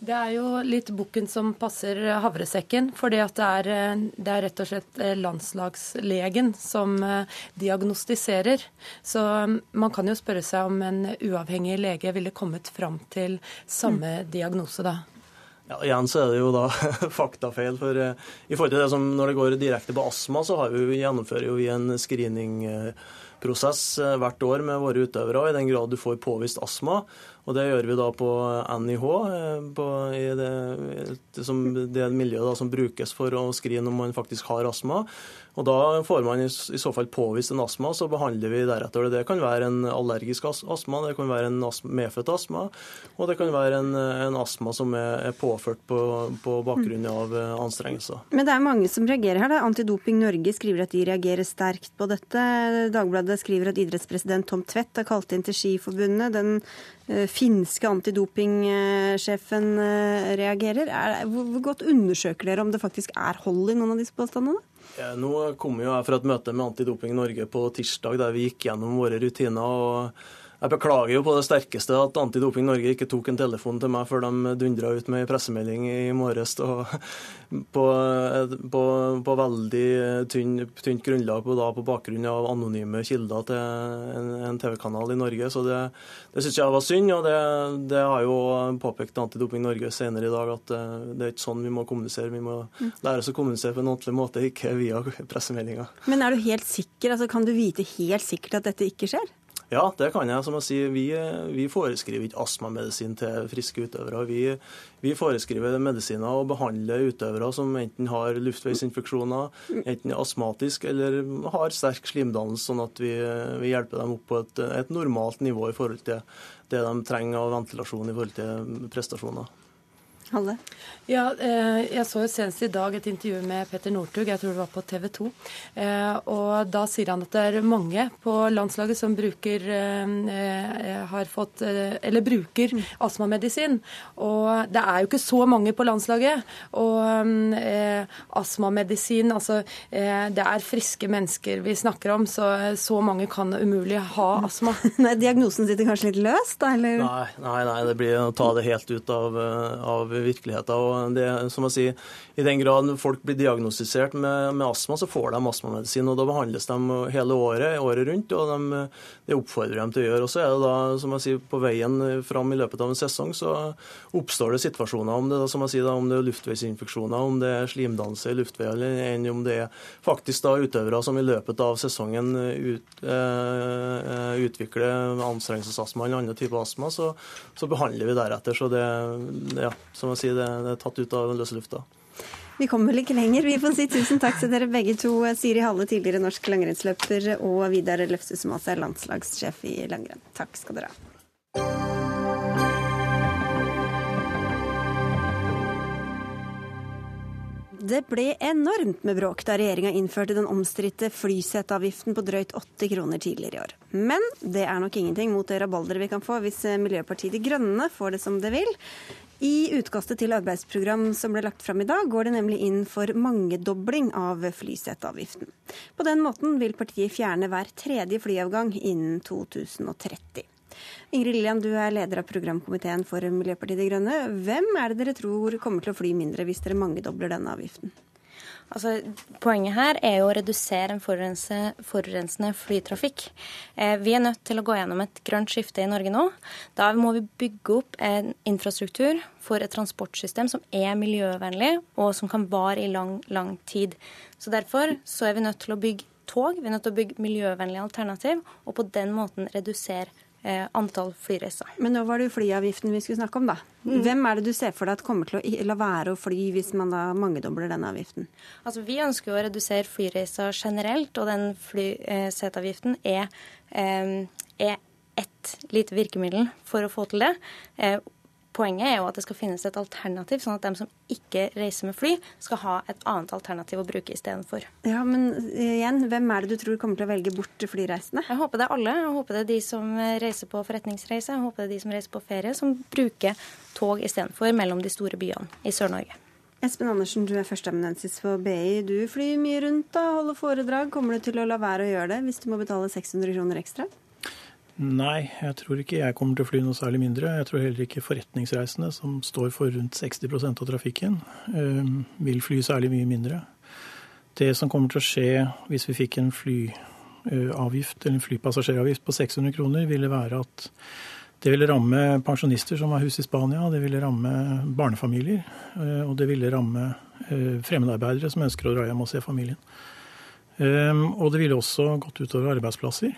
Det er jo litt bukken som passer havresekken. For det, er, eh, det er rett og slett landslagslegen som diagnostiserer. Så mm, man kan jo spørre seg om en uavhengig lege ville kommet fram til samme mm. diagnose da. Ja, igjen så er det jo da faktafeil. for uh, i forhold til det som Når det går direkte på astma, så har vi, gjennomfører vi en screeningprosess uh, hvert år med våre utøvere. og I den grad du får påvist astma, og det gjør vi da på NIH, uh, på, det, som, det miljøet da, som brukes for å screene om man faktisk har astma. Og Da får man i så fall påvist en astma, så behandler vi deretter. Det kan være en allergisk astma, det kan være en medfødt astma, og det kan være en, en astma som er, påført på, på, bakgrunn av eh, anstrengelser. Men det er mange som reagerer her. Da. Antidoping Norge skriver at de reagerer sterkt på dette. Dagbladet skriver at idrettspresident Tom Tvedt har kalt inn til Skiforbundet. Den uh, finske antidopingsjefen uh, reagerer. Er, hvor godt undersøker dere om det faktisk er hold i noen av disse påstandene? Nå kom jeg fra et møte med Antidoping Norge på tirsdag, der vi gikk gjennom våre rutiner. og jeg beklager jo på det sterkeste at Antidoping Norge ikke tok en telefon til meg før de dundra ut med pressemelding i morges på, på, på, veldig tynt, tynt grunnlag på, da, på, bakgrunn av anonyme kilder til en, en TV-kanal i Norge. Så det, det syns jeg var synd, og det, det, har jo påpekt Antidoping Norge senere i dag at eh, det er ikke sånn vi må kommunisere. Vi må lære oss å kommunisere på en ordentlig måte, ikke via pressemeldinger. Men er du helt sikker, altså kan du vite helt sikkert at dette ikke skjer? Ja, det kan jeg. Som jeg sier, vi, vi foreskriver ikke astmamedisin til friske utøvere. Vi, vi, foreskriver medisiner og behandler utøvere som enten har luftveisinfeksjoner, enten er astmatisk eller har sterk slimdannelse, sånn at vi, vi hjelper dem opp på et, et normalt nivå i forhold til det de trenger av ventilasjon i forhold til prestasjoner. Halle? Ja, eh, jeg så jo senest i dag et intervju med Petter Northug, jeg tror det var på TV 2. Eh, og da sier han at det er mange på landslaget som bruker eh, har fått eller bruker astmamedisin. Og det er jo ikke så mange på landslaget. Og astmamedisin, altså det er friske mennesker vi snakker om, så så mange kan umulig ha astma. Nei, Diagnosen sitter kanskje litt løst, da? Eller? Nei, nei, nei, det blir å ta det helt ut av, av virkeligheten. Og det, som jeg sier, I den grad folk blir diagnostisert med, med, astma, så får de astmamedisin. og Da behandles de hele året, året rundt, og de, det oppfordrer dem til å gjøre. Og så er det da, som jeg sier, På veien fram i løpet av en sesong så oppstår det situasjoner, om det, da, som jeg sier, da, om det er luftveisinfeksjoner, om det er slimdannelse i luftveien, eller om det er faktisk da utøvere som i løpet av sesongen ut, eh, utvikler anstrengelsesastma eller andre typer astma, så, så, behandler vi deretter. Så det, ja, som jeg si. det, er tatt ut av den løse lufta. Vi kommer vel ikke lenger. Vi får si tusen takk til dere begge to. Siri Halle, tidligere norsk langrennsløper, og Vidar Løfse, som altså er landslagssjef i langrenn. Takk skal dere ha. Det ble enormt med bråk da regjeringa innførte den omstridte flyseteavgiften på drøyt 80 kroner tidligere i år. Men det er nok ingenting mot det rabalderet vi kan få hvis Miljøpartiet De Grønne får det som det vil. I utkastet til arbeidsprogram som ble lagt fram i dag, går det nemlig inn for mangedobling av flyseteavgiften. På den måten vil partiet fjerne hver tredje flyavgang innen 2030. Ingrid Lillian, du er leder av programkomiteen for Miljøpartiet De Grønne. Hvem er det dere tror kommer til å fly mindre hvis dere mangedobler denne avgiften? Altså, poenget her er jo å redusere en forurensende flytrafikk. Eh, vi er nødt til å gå gjennom et grønt skifte i Norge nå. Da må vi bygge opp en infrastruktur for et transportsystem som er miljøvennlig, og som kan vare i lang, lang tid. Så Derfor så er vi nødt til å bygge tog, vi er nødt til å bygge miljøvennlige alternativ, og på den måten redusere antall flyreiser. Men nå var det jo flyavgiften vi skulle snakke om, da. Mm. Hvem er det du ser for deg at kommer til å la være å fly hvis man da mangedobler denne avgiften? Altså, Vi ønsker jo å redusere flyreiser generelt, og den flyseteavgiften er, eh, er ett lite virkemiddel for å få til det. Eh, Poenget er jo at det skal finnes et alternativ, sånn at de som ikke reiser med fly, skal ha et annet alternativ å bruke istedenfor. Ja, men igjen, hvem er det du tror kommer til å velge bort flyreisende? Jeg håper det er alle. Jeg håper det er de som reiser på forretningsreise, jeg håper det er de som reiser på ferie, som bruker tog istedenfor mellom de store byene i Sør-Norge. Espen Andersen, du er førsteamanuensis for BI. Du flyr mye rundt og holder foredrag. Kommer du til å la være å gjøre det hvis du må betale 600 kroner ekstra? Nei, jeg tror ikke jeg kommer til å fly noe særlig mindre. Jeg tror heller ikke forretningsreisende, som står for rundt 60% av trafikken, eh, vil fly særlig mye mindre. Det som kommer til å skje hvis vi fikk en flyavgift, eller en flypassasjeravgift på 600 kroner, ville være at det ville ramme pensjonister som har hus i Spania, det ville ramme barnefamilier, eh, og det ville ramme eh, fremmedarbeidere som ønsker å dra hjem og se familien. Og det ville også gått utover arbeidsplasser.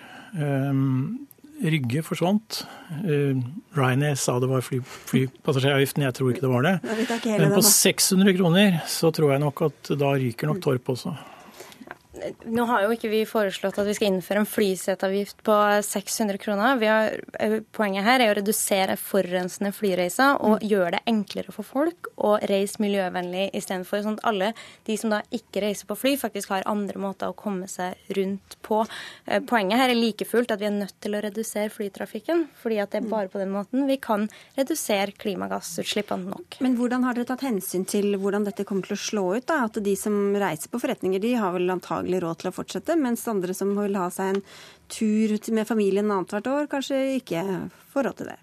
Rygge forsvant. Uh, Ryanair sa det var fly, flypassasjeravgiften, jeg tror ikke det var det. Men på 600 kroner så tror jeg nok at da ryker nok Torp også. Nå har jo ikke vi foreslått at vi skal innføre en flyseteavgift på 600 kroner. Har, eh, poenget her er å redusere forurensende flyreiser og mm. gjøre det enklere for folk å reise miljøvennlig istedenfor. Sånn at alle de som da ikke reiser på fly, faktisk har andre måter å komme seg rundt på. Eh, poenget her er like fullt at vi er nødt til å redusere flytrafikken. fordi at det er bare på den måten vi kan redusere klimagassutslippene nok. Men hvordan har dere tatt hensyn til hvordan dette kommer til å slå ut? da? At de som reiser på forretninger, de har vel antagelig antagelig råd til å fortsette, mens andre som vil ha seg en tur med familien annethvert år, kanskje ikke får råd til det.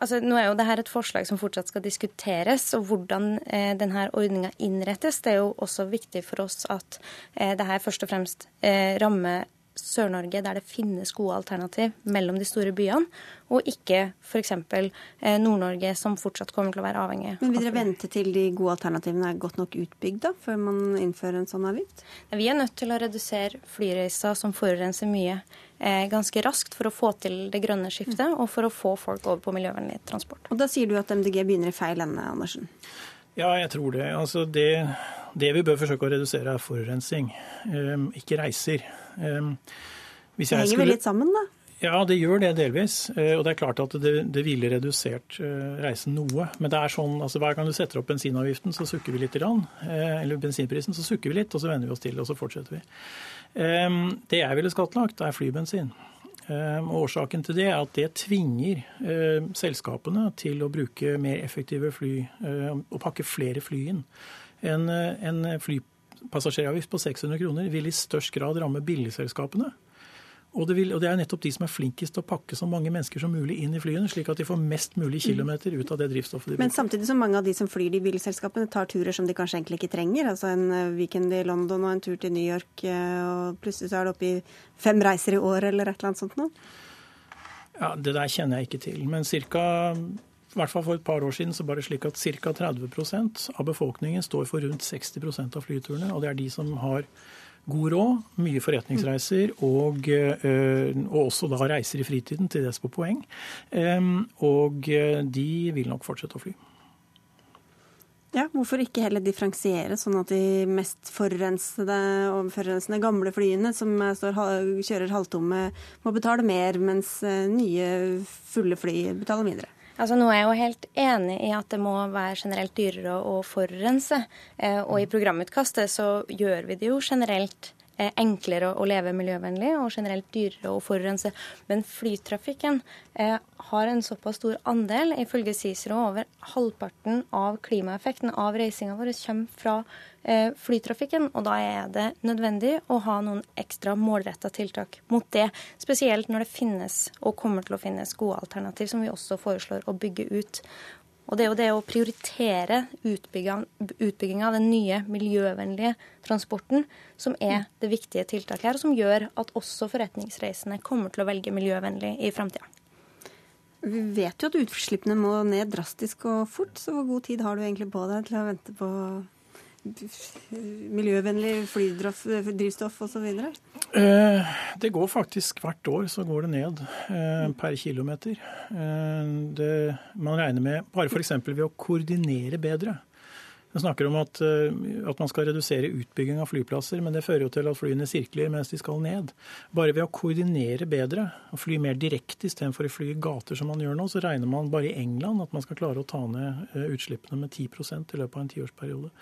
Altså, nå er jo dette et forslag som fortsatt skal diskuteres, og hvordan eh, denne ordninga innrettes. Det er jo også viktig for oss at eh, det her først og fremst eh, rammer Sør-Norge der det finnes gode alternativ mellom de store byene, og ikke f.eks. Eh, Nord-Norge, som fortsatt kommer til å være avhengig. Men Vil dere vente til de gode alternativene er godt nok utbygd da, før man innfører en sånn avgift? Vi er nødt til å redusere flyreiser som forurenser mye, eh, ganske raskt for å få til det grønne skiftet, og for å få folk over på miljøvennlig transport. Og Da sier du at MDG begynner i feil ende, Andersen? Ja, jeg tror det. Altså det, det vi bør forsøke å redusere, er forurensning, um, ikke reiser. Um, det henger skulle... vel litt sammen, da? Ja, det gjør det delvis. Uh, og det er klart at det, det ville redusert uh, reisen noe. Men det er sånn, altså hver gang du setter opp bensinavgiften, så sukker vi litt. Uh, eller bensinprisen, så sukker vi litt, og så venner vi oss til og så fortsetter vi. Um, det jeg ville skattlagt, er flybensin. Ehm, årsaken til det er at det tvinger ehm, selskapene til å bruke mer effektive fly ehm, og pakke flere fly inn. En, en flypassasjeravgift på 600 kroner vil i størst grad ramme billigselskapene. Og det, vil, og det, er nettopp de som er flinkest til å pakke så mange mennesker som mulig inn i flyene, slik at de får mest mulig kilometer ut av det drivstoffet de bruker. Men samtidig som mange av de som flyr de bilselskapene, tar turer som de kanskje egentlig ikke trenger. Altså en eh, weekend i London og en tur til New York, eh, og plutselig så er det oppi i fem reiser i år eller et eller annet sånt noe? Ja, Det der kjenner jeg ikke til. Men cirka, i hvert fall for et par år siden så var det slik at ca. 30% av befolkningen står for rundt 60% av flyturene. Og det er de som har god råd, mye forretningsreiser og, eh, og, også da reiser i fritiden, til dels på poeng. Og eh, de vil nok fortsette å fly. Ja, Hvorfor ikke heller differensiere, sånn at de mest forurensede og forurensende gamle flyene som står, kjører halvtomme, må betale mer, mens eh, nye fulle fly betaler mindre? Altså, nå er jeg jo helt enig i at det må være generelt dyrere å forurense. Eh, og i programutkastet så gjør vi det jo generelt enklere å leve miljøvennlig og generelt dyrere å forurense. Men flytrafikken eh, har en såpass stor andel, ifølge CICERO over halvparten av klimaeffekten av reisinga vår kommer fra Eh, flytrafikken. Og da er det nødvendig å ha noen ekstra målretta tiltak mot det. Spesielt når det finnes og kommer til å finnes gode alternativ, som vi også foreslår å bygge ut. Og det er jo det å prioritere utbygginga av den nye miljøvennlige transporten som er det viktige tiltaket her, og som gjør at også forretningsreisende kommer til å velge miljøvennlig i framtida. Vi vet jo at utslippene må ned drastisk og fort, så hvor god tid har du egentlig på deg til å vente på miljøvennlig flydrivstoff osv.? Eh, det går faktisk hvert år så går det ned eh, per kilometer. Eh, det, man regner med bare f.eks. ved å koordinere bedre. Man snakker om at, eh, at, man skal redusere utbygging av flyplasser, men det fører jo til at flyene sirkler mens de skal ned. Bare ved å koordinere bedre og fly mer direkte istedenfor å fly i gater som man gjør nå, så regner man bare i England at man skal klare å ta ned eh, utslippene med 10 i løpet av en tiårsperiode.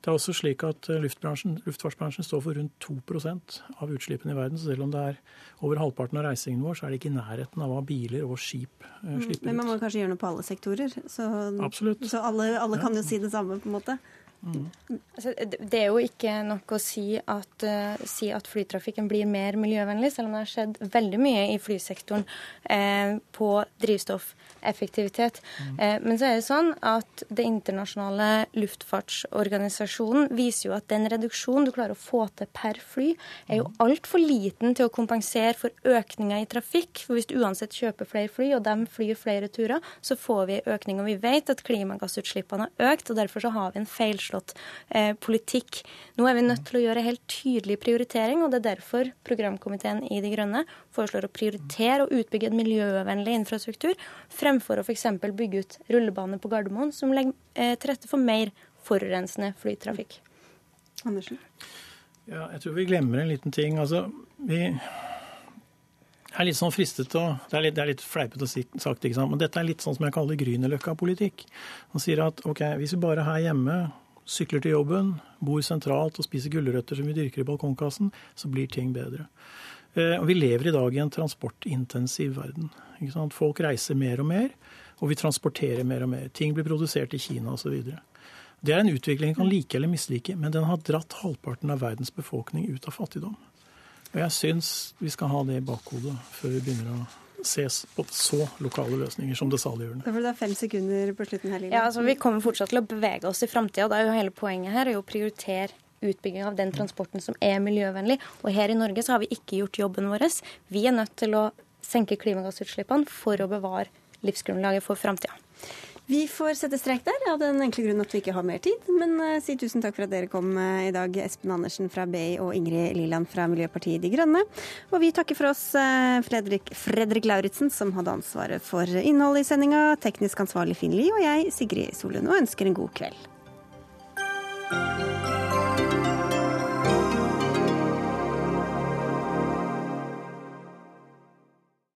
Det er også slik at eh, luftfartsbransjen står for rundt 2% av utslippene i verden. Så selv om det er over halvparten av reisingen vår, så er det ikke i nærheten av hva biler og skip mm, slipper ut. Men man må kanskje gjøre noe på alle sektorer? Så, Absolutt. Så alle, alle kan jo si det samme, på en måte? Mm. Altså, det er jo ikke nok å si at, uh, si at, flytrafikken blir mer miljøvennlig, selv om det har skjedd veldig mye i flysektoren eh, på drivstoffeffektivitet. Mm. Uh, men så er det sånn at Det internasjonale luftfartsorganisasjonen viser jo at den reduksjonen du klarer å få til per fly, er jo mm. altfor liten til å kompensere for økninga i trafikk. For hvis du uansett kjøper flere fly, og de flyr flere turer, så får vi økning. Og vi vet at klimagassutslippene har økt, og derfor så har vi en feilslått foreslått eh, politikk. Nå er vi nødt til å gjøre helt tydelig prioritering, og det er derfor programkomiteen i De Grønne foreslår å prioritere og utbygge en miljøvennlig infrastruktur, fremfor å f.eks. bygge ut rullebane på Gardermoen, som legger eh, til rette for mer forurensende flytrafikk. Andersen? Ja, jeg tror vi glemmer en liten ting. Altså, vi er litt sånn fristet å Det er litt, det er litt fleipete sagt, ikke sant? men dette er litt sånn som jeg kaller Grünerløkka-politikk. Han sier at ok, hvis vi bare her hjemme sykler til jobben, bor sentralt og spiser gulrøtter som vi dyrker i balkongkassen, så blir ting bedre. Eh, Vi lever i dag i en transportintensiv verden. Folk reiser mer og mer, og vi transporterer mer og mer. Ting blir produsert i Kina osv. Det er en utvikling vi kan like eller mislike, men den har dratt halvparten av verdens befolkning ut av fattigdom. Og jeg syns vi skal ha det i bakhodet før vi begynner å ses på så lokale løsninger som det saliggjørende. Da får du da fem sekunder på slutten her, Lina. Ja, altså Vi kommer fortsatt til å bevege oss i framtida. Er hele poenget her er å prioritere utbygging av den transporten som er miljøvennlig. Og her i Norge så har vi ikke gjort jobben vår. Vi er nødt til å senke klimagassutslippene for å bevare livsgrunnlaget for framtida. Vi får sette strek der, av den enkle grunn at vi ikke har mer tid. Men uh, si tusen takk for at dere kom uh, i dag, Espen Andersen fra BI og Ingrid Liland fra Miljøpartiet De Grønne. Og vi takker for oss uh, Fredrik, Fredrik Lauritzen, som hadde ansvaret for innholdet i sendinga, teknisk ansvarlig Finn Lie og jeg, Sigrid Solund, og ønsker en god kveld.